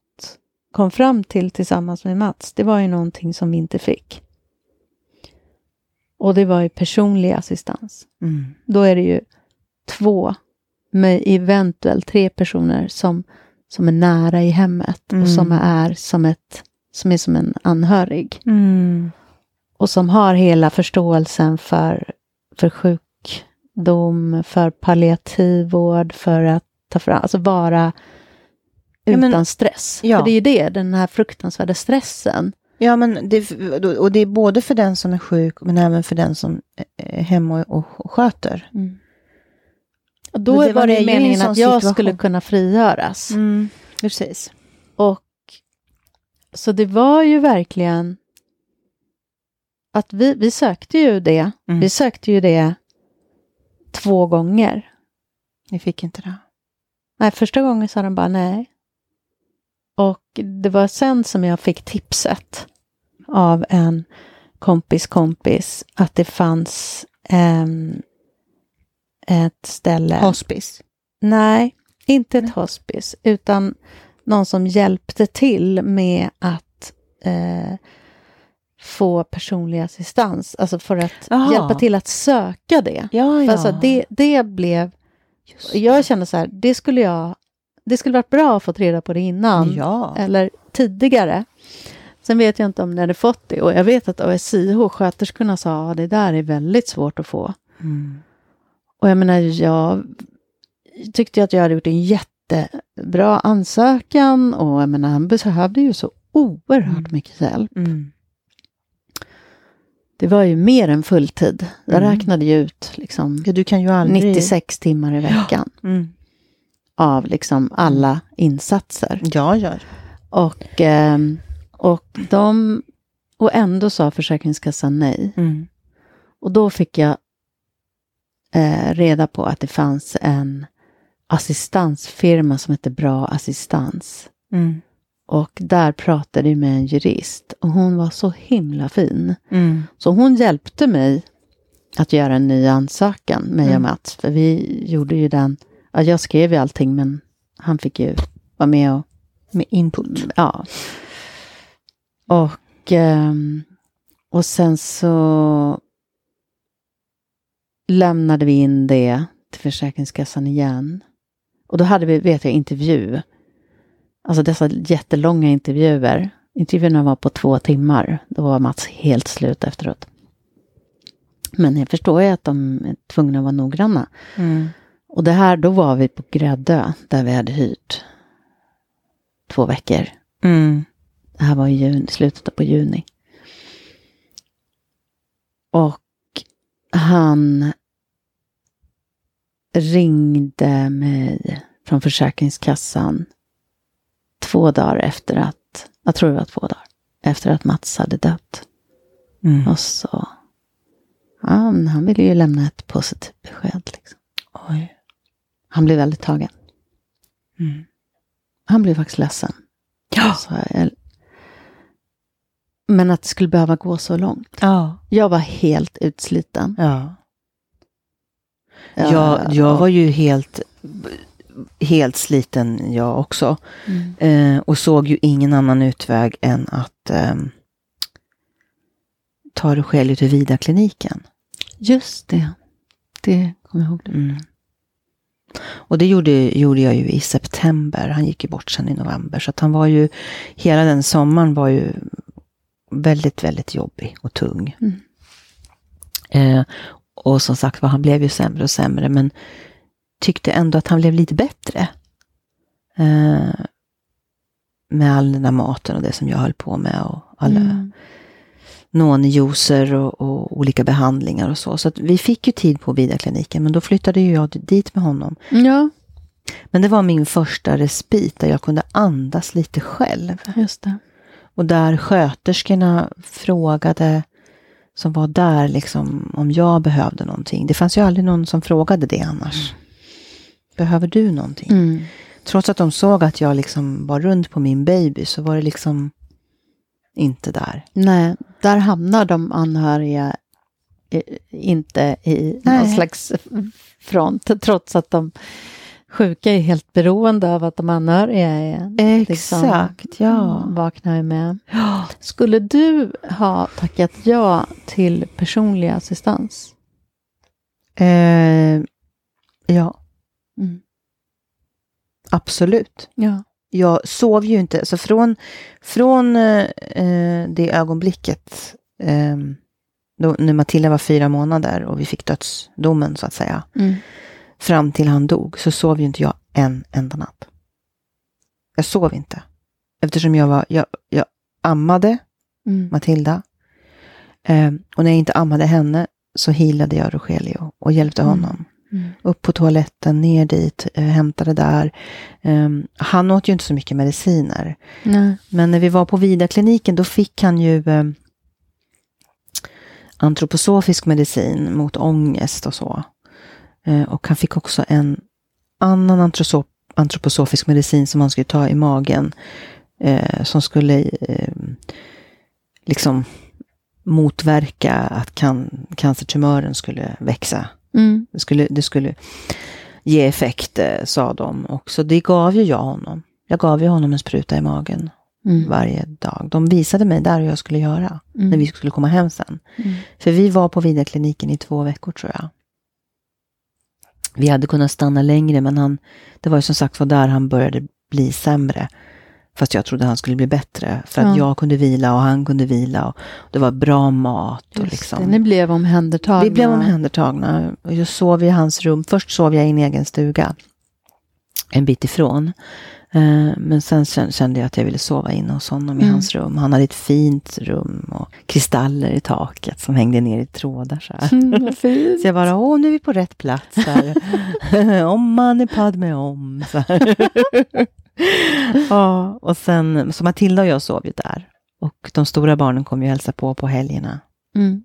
kom fram till tillsammans med Mats, det var ju någonting som vi inte fick. Och det var ju personlig assistans. mm. Då är det ju två, med eventuellt tre personer som, som är nära i hemmet Mm. och som är som, ett, som är som en anhörig. Mm. Och som har hela förståelsen för, för sjukdom, för palliativ vård, för att ta fram, alltså vara Ja, men- utan stress. ja. För det är ju det, den här fruktansvärda stressen. Ja, men det, och det är både för den som är sjuk, men även för den som är hemma och, och sköter. Och då Men det var det ju meningen att jag situation. skulle kunna frigöras. Mm. Precis. Och så det var ju verkligen att vi, vi sökte ju det. Mm. Vi sökte ju det två gånger. Ni fick inte det. Nej, första gången sa de bara nej. Och det var sen som jag fick tipset av en kompis kompis att det fanns em, ett ställe. Hospice. Nej, inte ett hospice, utan någon som hjälpte till med att eh, få personlig assistans, alltså för att Jaha. hjälpa till att söka det. Ja, För ja. Alltså det, det blev, Just jag kände så här, det skulle jag, det skulle varit bra att få reda på det innan, Ja. eller tidigare. Sen vet jag inte om ni hade fått det, och jag vet att ASIH, sköterskorna sa att det där är väldigt svårt att få. Mm. Och jag menar, jag tyckte att jag hade gjort en jättebra ansökan och jag menar, han behövde ju så oerhört Mm. mycket hjälp. Mm. Det var ju mer än fulltid. Jag Mm. räknade ju ut liksom Ja, du kan ju aldrig... 96 timmar i veckan Mm. Av liksom alla insatser. Ja, ja. Och, ehm, och, de, och ändå sa Försäkringskassan nej. Mm. Och då fick jag eh, reda på att det fanns en assistansfirma som hette Bra Assistans. Mm. Och där pratade jag med en jurist och hon var så himla fin. Mm. Så hon hjälpte mig att göra en ny ansökan, mig och Mm. Mats. För vi gjorde ju den, ja, jag skrev ju allting men han fick ju vara med och Med input. Ja. Och, ehm, och sen så lämnade vi in det till Försäkringskassan igen. Och då hade vi, vet jag, intervju. Alltså dessa jättelånga intervjuer. Intervjuerna var på två timmar. Då var Mats helt slut efteråt. Men jag förstår ju att de är tvungna att vara noggranna. Mm. Och det här, då var vi på Gräddö, där vi hade hyrt två veckor. Mm. Det här var i juni, slutet på juni. Och han ringde mig från Försäkringskassan två dagar efter att, jag tror det var två dagar, efter att Mats hade dött. Mm. Och så, ja, han ville ju lämna ett positivt besked. Liksom. Oj. Han blev väldigt tagen. Mm. Han blev faktiskt ledsen. Ja. Så jag, men att det skulle behöva gå så långt. Ja. Jag var helt utsliten. Ja. jag, jag var ju helt, helt sliten jag också. Mm. Eh, och såg ju ingen annan utväg än att eh, ta Rogelio till Vida-kliniken. Just det. Det kommer jag ihåg. Det. Mm. Och det gjorde, gjorde jag ju i september. Han gick ju bort sen i november. Så att han var ju, hela den sommaren var ju väldigt, väldigt jobbig och tung. Mm. Eh, och som sagt var, han blev ju sämre och sämre, men tyckte ändå att han blev lite bättre. Eh, med all den där maten och det som jag höll på med och alla Mm. Nonjuicer och, och olika behandlingar och så. Så vi fick ju tid på Vida-kliniken, men då flyttade ju jag dit med honom. Ja, Men det var min första respit där jag kunde andas lite själv. just det. Och där sköterskorna frågade, som var där, liksom, om jag behövde någonting. Det fanns ju aldrig någon som frågade det annars. Behöver du någonting? Mm. Trots att de såg att jag liksom var runt på min baby så var det liksom inte där. Nej, där hamnar de anhöriga inte i någon Nej. slags front, trots att de sjuka är helt beroende av att de anhöriga är liksom, Exakt, ja. vaknar med. Skulle du ha tackat ja till personlig assistans? Eh, ja, Mm. absolut. Ja. Jag sov ju inte. Så från, från eh, eh, det ögonblicket, eh, då, när Matilda var fyra månader och vi fick dödsdomen så att säga, Mm. fram till han dog, så sov ju inte jag en enda natt. Jag sov inte. Eftersom jag var, jag, jag ammade Mm. Matilda. Eh, och när jag inte ammade henne så healade jag Rogelio och hjälpte Mm. honom. Mm. Upp på toaletten, ner dit, eh, hämtade där. Ehm, han åt ju inte så mycket mediciner. Nej. Men när vi var på Vida-kliniken då fick han ju eh, antroposofisk medicin mot ångest och så. Eh, och han fick också en annan antroposofisk medicin som han skulle ta i magen. Eh, som skulle eh, liksom motverka att can- cancertumören skulle växa. Mm. Det skulle, det skulle ge effekt, eh, sa de. Och så det gav ju jag honom. Jag gav ju honom en spruta i magen Mm. varje dag. De visade mig där hur jag skulle göra Mm. när vi skulle komma hem sen. Mm. För vi var på Vidarkliniken i två veckor tror jag. Vi hade kunnat stanna längre men han, det var ju som sagt var där han började bli sämre. Fast jag trodde han skulle bli bättre. För att Ja. jag kunde vila och han kunde vila. Och det var bra mat. Och liksom. det, ni blev omhändertagna. Vi blev omhändertagna. Och jag sov i hans rum. Först sov jag i en egen stuga. En bit ifrån. Eh, Men sen kän- kände jag att jag ville sova inne hos honom i Mm. hans rum. Han hade ett fint rum och kristaller i taket som hängde ner i trådar. Så, här. Mm, så jag bara, åh nu är vi på rätt plats. Om man är padme om. Så här. ja, och sen, så Matilda och jag sov ju där. Och de stora barnen kom ju hälsa på på helgerna. Mm.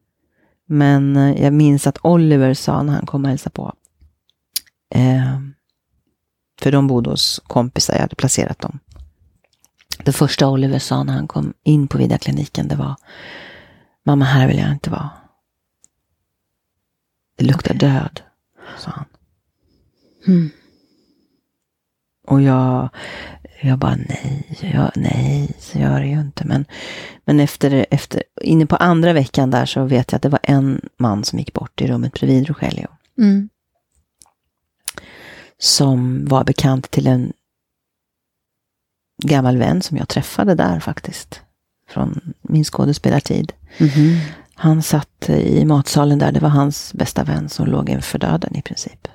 Men eh, jag minns att Oliver sa när han kom och hälsade på. Eh, för de bodde hos kompisar, jag hade placerat dem. Det första Oliver sa när han kom in på Vidarkliniken, det var Mamma, här vill jag inte vara. Det luktar Okej. död, sa han. Mm. Och jag, jag bara nej, jag, nej, så gör det ju inte. Men, men efter, efter, inne på andra veckan där så vet jag att det var en man som gick bort i rummet bredvid Rogelio. Mm. Som var bekant till en gammal vän som jag träffade där faktiskt. Från min skådespelartid. Mhm. Han satt i matsalen där, det var hans bästa vän som låg inför döden i princip.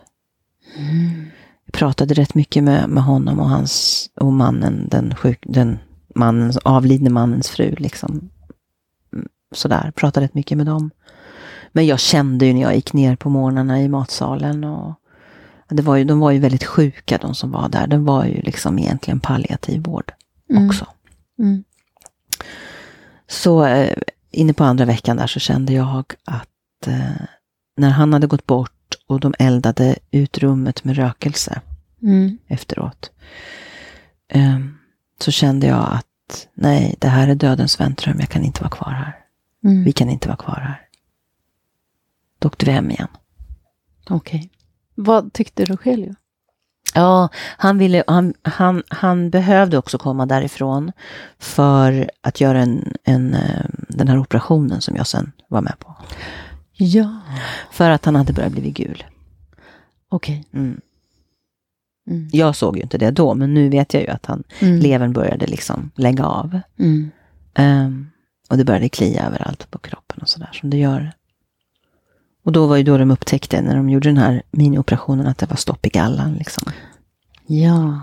Mm. Jag pratade rätt mycket med, med honom och hans och mannen, den, sjuk, den mannens, avlidne mannens fru. Liksom. Mm, Sådär, pratade rätt mycket med dem. Men jag kände ju när jag gick ner på morgnarna i matsalen och det var ju, de var ju väldigt sjuka de som var där. Det var ju liksom egentligen palliativ vård Mm. också. Mm. Så eh, inne på andra veckan där så kände jag att eh, när han hade gått bort och de eldade ut rummet med rökelse Mm. efteråt. eh, så kände jag att nej, det här är dödens väntrum. Jag kan inte vara kvar här. Mm. Vi kan inte vara kvar här. Då åkte vi hem igen. Okej. Vad tyckte Rogelio? Ja, han, ville, han, han, han behövde också komma därifrån för att göra en, en, eh, den här operationen som jag sen var med på. Ja. För att han hade börjat bli gul. Okej. Mm. Mm. Jag såg ju inte det då, men nu vet jag ju att han, Mm. levern började liksom lägga av. Ehm, och det började klia överallt på kroppen och sådär som det gör. Och då var ju då de upptäckte, när de gjorde den här minioperationen, att det var stopp i gallan. Liksom. Ja.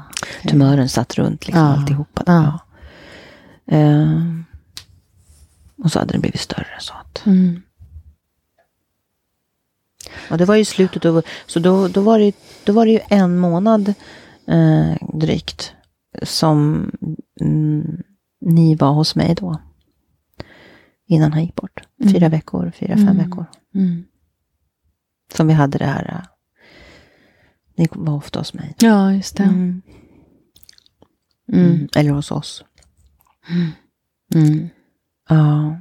Tumören satt runt liksom, Ja. alltihopa. Ja. Ehm, och så hade den blivit större. Så att, Mm. Och det var ju slutet av, så då, då, var det, då var det ju en månad eh, drygt som mm, ni var hos mig då. Innan han gick bort. Fyra Mm. veckor, fyra, fem Mm. veckor. Mm. Som vi hade det här. eh, Ni var ofta hos mig. Ja, just det. Mm. Mm. Mm. Eller hos oss. Mm. Ja.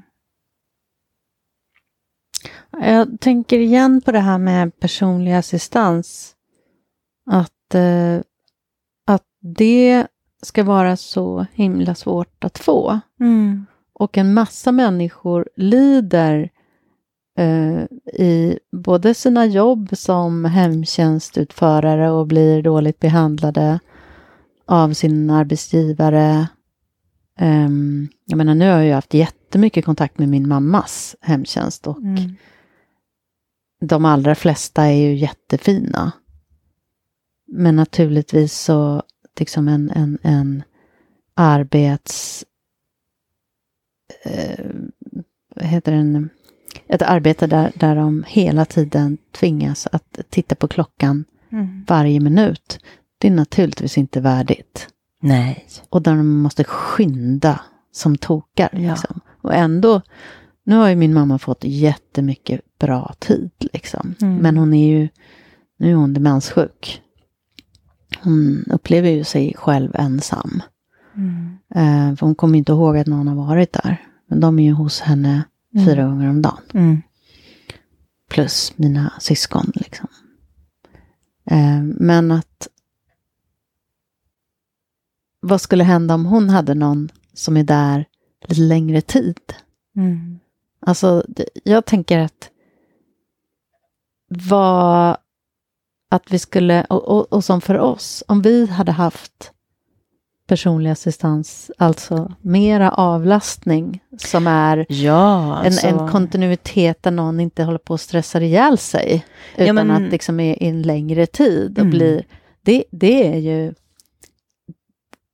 Jag tänker igen på det här med personlig assistans. Att, eh, att det ska vara så himla svårt att få. Mm. Och en massa människor lider eh, i både sina jobb som hemtjänstutförare och blir dåligt behandlade av sin arbetsgivare. Ehm, jag menar, nu har jag haft jättemycket kontakt med min mammas hemtjänst och Mm. De allra flesta är ju jättefina. Men naturligtvis så, liksom en, en, en arbets... Eh, vad heter den? Ett arbete där, där de hela tiden tvingas att titta på klockan Mm. varje minut. Det är naturligtvis inte värdigt. Nej. Och där de måste skynda som tokar. Ja. Liksom. Och ändå, nu har ju min mamma fått jättemycket bra tid. Liksom. Mm. Men hon är ju, nu är hon demenssjuk. Hon upplever ju sig själv ensam. Mm. Eh, för hon kommer inte ihåg att någon har varit där. Men de är ju hos henne Mm. fyra gånger om dagen. Mm. Plus mina syskon. Liksom. Eh, men att vad skulle hända om hon hade någon som är där lite längre tid? Mm. Alltså, jag tänker att vad att vi skulle, och, och, och som för oss, om vi hade haft personlig assistans, alltså mera avlastning som är Ja, en, alltså. en kontinuitet där någon inte håller på att stressa ihjäl sig. Ja, Utan men- att liksom är i en längre tid och Mm. blir, det, det är ju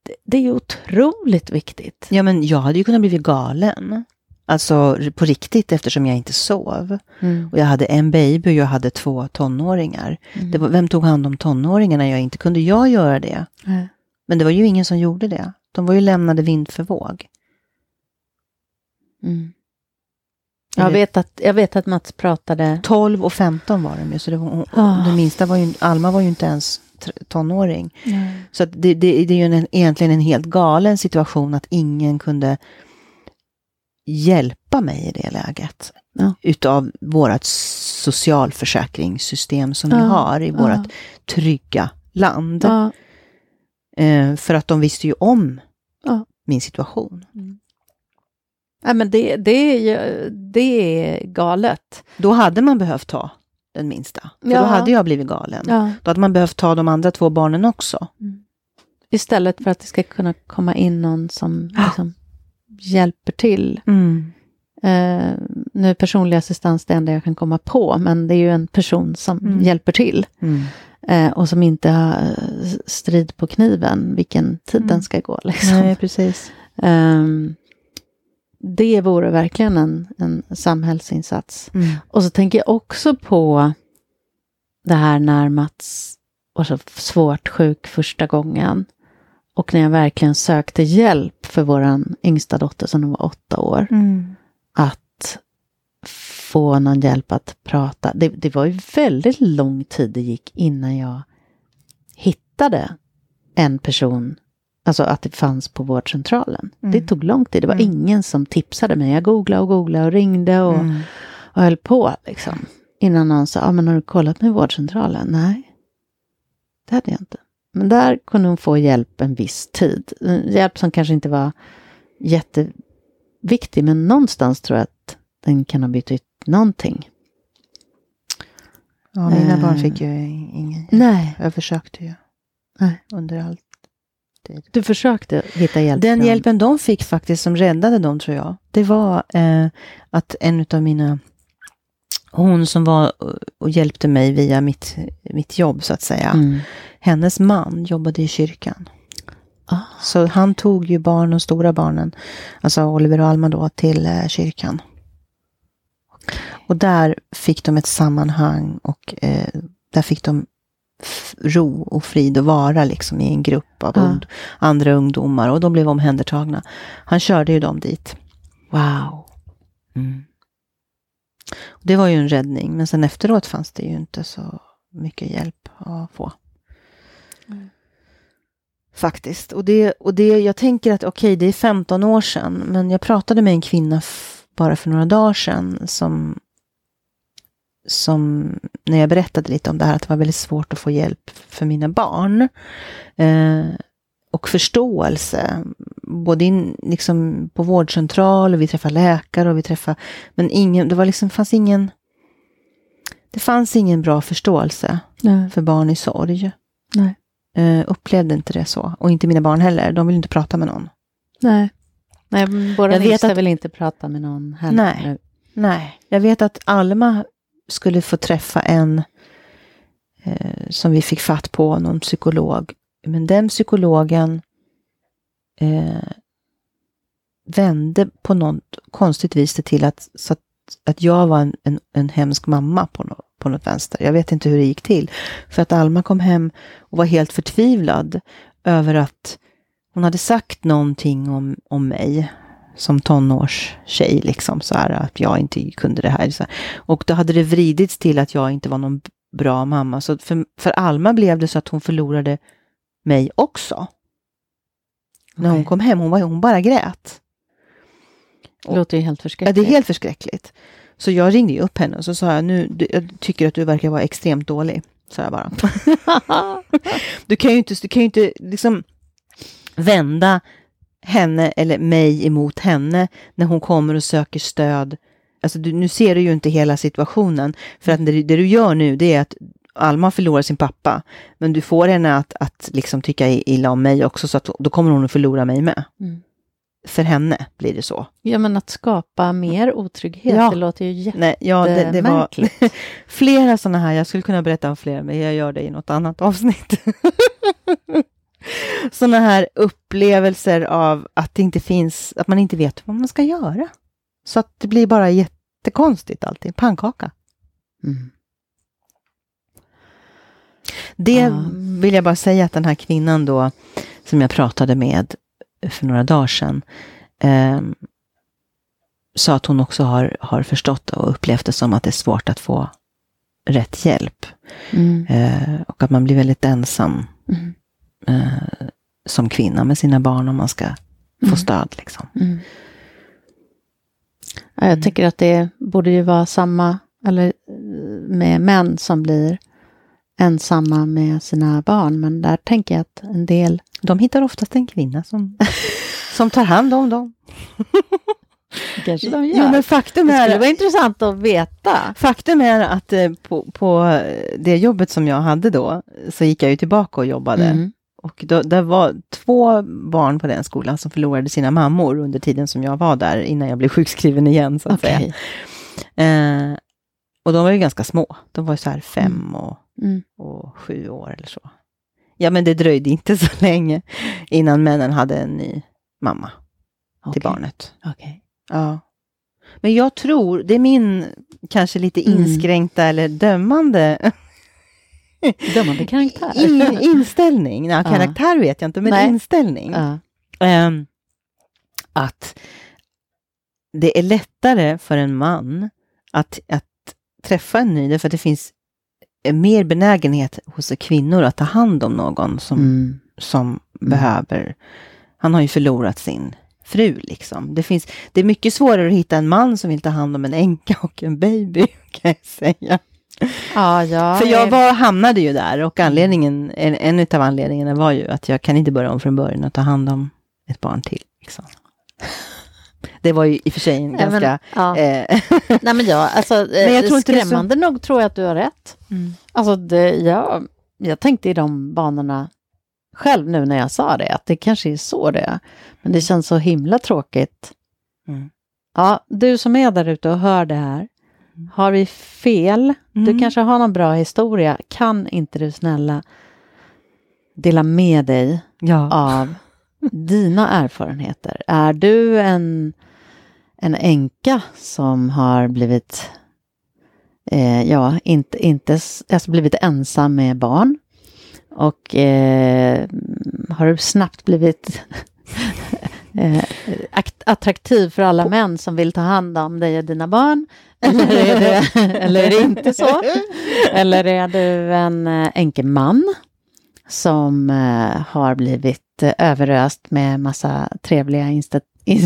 det, det är ju otroligt viktigt. Ja, men jag hade ju kunnat bli galen. Alltså på riktigt eftersom jag inte sov. Mm. Och jag hade en baby och jag hade två tonåringar. Mm. Det var, vem tog hand om tonåringarna? Jag inte kunde jag göra det. Nej. Men det var ju ingen som gjorde det. De var ju lämnade vind för våg. Mm. Jag, vet att, jag vet att Mats pratade 12 och 15 var de ju. Så det var, Ah. Den minsta var ju, Alma var ju inte ens tonåring. Så att det, det, det är ju en, egentligen en helt galen situation att ingen kunde hjälpa mig i det läget. Ja. Utav vårt socialförsäkringssystem som vi Ja, har i ja. vårt trygga land. Ja, Eh, för att de visste ju om Ja. min situation. Nej, men det, det, är ju, det är galet. Då hade man behövt ta den minsta. Ja. Då hade jag blivit galen. Ja. Då hade man behövt ta de andra två barnen också. Istället för att det ska kunna komma in någon som Ja. liksom hjälper till. Mm. Eh, nu är personlig assistans det enda jag kan komma på, men det är ju en person som Mm. hjälper till. Mm. Eh, och som inte har eh, strid på kniven vilken tid Mm. den ska gå. Liksom. Nej, precis. Ehm, det vore verkligen en, en samhällsinsats. Mm. Och så tänker jag också på det här när Mats var så svårt sjuk första gången. Och när jag verkligen sökte hjälp för våran yngsta dotter som var åtta år. Mm. Att få någon hjälp att prata. Det, det var ju väldigt lång tid det gick innan jag hittade en person. Alltså att det fanns på vårdcentralen. Mm. Det tog lång tid. Det var Mm. ingen som tipsade mig. Jag googlade och googlade och ringde och Mm. och höll på liksom. innan någon sa, ah, men har du kollat med vårdcentralen? Nej, det hade jag inte. Men där kunde hon få hjälp en viss tid. Hjälp som kanske inte var jätteviktig, men någonstans tror jag att den kan ha betytt någonting. Ja, mina Eh. barn fick ju ingen. Nej. Jag försökte ju Nej. under allt. Du försökte hitta hjälp? Den från- hjälpen de fick faktiskt som räddade dem tror jag, det var eh, att en av mina, hon som var och hjälpte mig via mitt, mitt jobb så att säga, Mm. hennes man jobbade i kyrkan. Ah. Så han tog ju barn, de stora barnen, alltså Oliver och Alma då, till eh, kyrkan. Och där fick de ett sammanhang och eh, där fick de ro och frid och vara liksom i en grupp av ung- andra ungdomar och de blev omhändertagna. Han körde ju dem dit. Wow. Mm. Det var ju en räddning, men sen efteråt fanns det ju inte så mycket hjälp att få. Mm. Faktiskt. Och det, och det, jag tänker att okej, det är 15 år sedan, men jag pratade med en kvinna bara för några dagar sedan som, som, när jag berättade lite om det här, att det var väldigt svårt att få hjälp för mina barn. Eh, och förståelse, både in, liksom på vårdcentral och vi träffade läkare och vi träffade, men ingen, det var liksom, fanns ingen, det fanns ingen bra förståelse Nej. för barn i sorg. Nej. Eh, upplevde inte det så. Och inte mina barn heller. De vill inte prata med någon. Nej. Nej, våra Jag vet att- vill inte prata med någon heller. Nej. Nej. Jag vet att Alma skulle få träffa en eh, som vi fick fatt på, någon psykolog. Men den psykologen eh, vände på något konstigt vis det till att, så att, att jag var en, en, en hemsk mamma på, något, på något vänster. Jag vet inte hur det gick till. För att Alma kom hem och var helt förtvivlad över att hon hade sagt någonting om, om mig som tonårstjej, liksom så här att jag inte kunde det här. Så här. Och då hade det vridits till att jag inte var någon bra mamma. Så för, för Alma blev det så att hon förlorade mig också. När hon kom hem, hon, var, hon bara grät. Det låter ju helt Ja, förskräckligt. det är helt förskräckligt. Så jag ringde ju upp henne och så sa jag, nu, du, jag tycker att du verkar vara extremt dålig. Sa jag bara. Du kan ju inte, du kan ju inte liksom vända henne eller mig emot henne när hon kommer och söker stöd. Alltså du, nu ser du ju inte hela situationen. För att det, det du gör nu det är att Alma förlorar sin pappa. Men du får henne att, att liksom tycka illa om mig också. Så att då kommer hon att förlora mig med. Mm. För henne blir det så. Ja, men att skapa mer otrygghet, Ja. det låter ju Nej, ja, det, det var jättemärkligt. flera sådana här. Jag skulle kunna berätta om fler, men jag gör det i något annat avsnitt. sådana här upplevelser av att det inte finns, att man inte vet vad man ska göra. Så att det blir bara jättekonstigt allting. Pannkaka. Mm. Det Ja. vill jag bara säga att den här kvinnan då, som jag pratade med för några dagar sedan, ehm, sa att hon också har, har förstått och upplevt det som att det är svårt att få rätt hjälp. Mm. Eh, och att man blir väldigt ensam Mm. eh, som kvinna med sina barn om man ska få Mm. stöd. Liksom. Mm. Ja, jag tycker att det borde ju vara samma eller, eh, med män som blir ensamma med sina barn. Men där tänker jag att en del... De hittar oftast en kvinna som, som tar hand om dem. kanske de Jo, men faktum det skulle är, vara intressant att veta. faktum är att eh, på, på eh, det jobbet som jag hade då, så gick jag ju tillbaka och jobbade. Mm. Och då, det var två barn på den skolan som förlorade sina mammor under tiden som jag var där, innan jag blev sjukskriven igen, så att säga. Okej. Eh, och de var ju ganska små. De var ju så här fem och, Mm. och sju år eller så. Ja, men det dröjde inte så länge innan männen hade en ny mamma till Okej. barnet. Okej. Ja. Men jag tror, det är min kanske lite Mm. inskränkta eller dömande Dömande karaktär. in, inställning. Ja. karaktär vet jag inte, men Nej. inställning. Ehm, att det är lättare för en man att, att träffa en ny, därför att det finns mer benägenhet hos kvinnor att ta hand om någon som, Mm. som behöver. Han har ju förlorat sin fru liksom. Det, finns, det är mycket svårare att hitta en man som vill ta hand om en änka och en baby, kan jag säga. Ja, ja. För jag var, hamnade ju där och anledningen, en, en av anledningarna var ju att jag kan inte börja om från början och ta hand om ett barn till. Liksom. Det var ju i och för sig en Ja, ganska... men, ja. eh, Nej, men jag, alltså, Men jag eh, tror inte är så- skrämmande nog tror jag att du har rätt. Mm. Alltså, det, jag, jag tänkte i de banorna själv nu när jag sa det, att det kanske är så det är. Men det känns så himla tråkigt. Mm. Ja, du som är där ute och hör det här, har vi fel? Du Mm. kanske har någon bra historia. Kan inte du snälla dela med dig ja. av dina erfarenheter? Är du en, en änka som har blivit, eh, ja, inte, inte, alltså blivit ensam med barn? Och eh, har du snabbt blivit eh, attraktiv för alla män som vill ta hand om dig och dina barn? Eller är det, eller är det inte så? Eller är du en eh, enkeman som eh, har blivit överöst med massa trevliga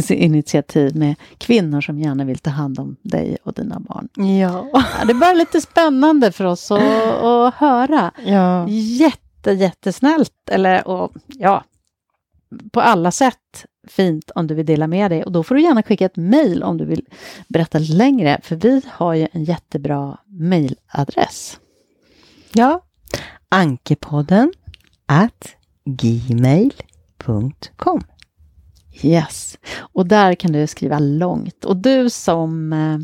initiativ med kvinnor som gärna vill ta hand om dig och dina barn. Ja. Ja, det är bara lite spännande för oss att, att höra. ja. Jätte, jättesnällt, eller och, ja, på alla sätt fint om du vill dela med dig. Och då får du gärna skicka ett mejl om du vill berätta längre, för vi har ju en jättebra mejladress. ja. Ankepodden at gmail.com. Yes, och där kan du skriva långt. Och du som eh,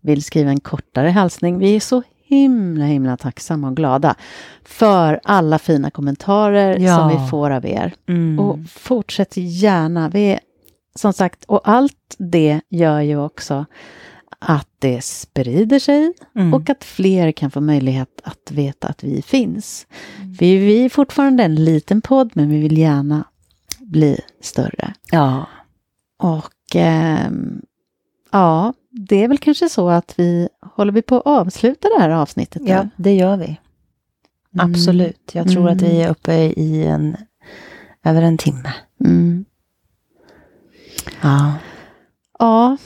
vill skriva en kortare hälsning, vi är så himla, himla tacksamma och glada för alla fina kommentarer Ja. som vi får av er. Mm. Och fortsätt gärna. Vi är, som sagt, och allt det gör ju också att det sprider sig Mm. och att fler kan få möjlighet att veta att vi finns. Vi, vi är fortfarande en liten podd, men vi vill gärna bli större. ja. Och ehm, ja, det är väl kanske så att vi håller vi på att avsluta det här avsnittet. ja, nu? det gör vi. Mm. Absolut. Jag tror att vi Mm. är uppe i en över en timme. Mm. Ja. Ja,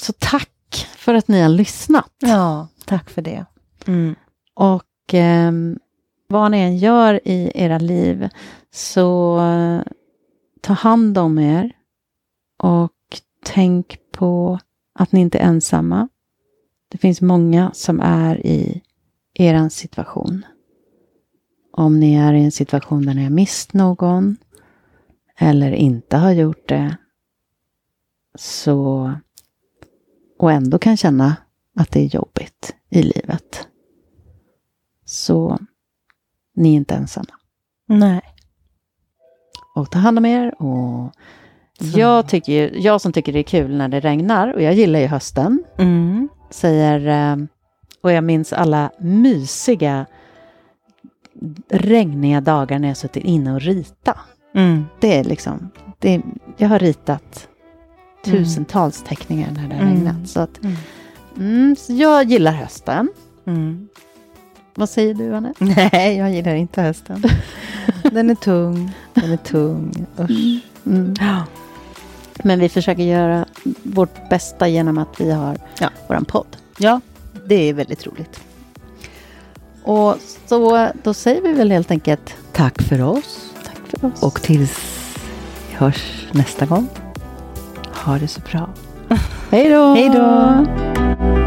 så tack för att ni har lyssnat. ja, tack för det. Mm. Och ehm, vad ni än gör i era liv så eh, ta hand om er och tänk på att ni inte är ensamma. Det finns många som är i er situation. Om ni är i en situation där ni har mist någon eller inte har gjort det så och ändå kan känna att det är jobbigt i livet. Så ni är inte ensamma. Nej. Och ta hand om er. Och Så. jag, tycker, jag som tycker det är kul när det regnar, och jag gillar ju hösten, Mm. säger, eh, och jag minns alla mysiga regniga dagar när jag suttit inne och rita. Mm. Det är liksom, det jag har ritat tusentals teckningar när det har Mm. regnat. Så, att, Mm. mm, så jag gillar hösten. Mm. Vad säger du, Anette? Nej, jag gillar inte hösten. Den är tung. Den är tung. Usch. Mm. Ja. Men vi försöker göra vårt bästa genom att vi har Ja. våran podd. ja, det är väldigt roligt. Och så då säger vi väl helt enkelt Tack för oss. tack för oss. Och tills vi hörs nästa gång. Ha det så bra. hej då! Hej då!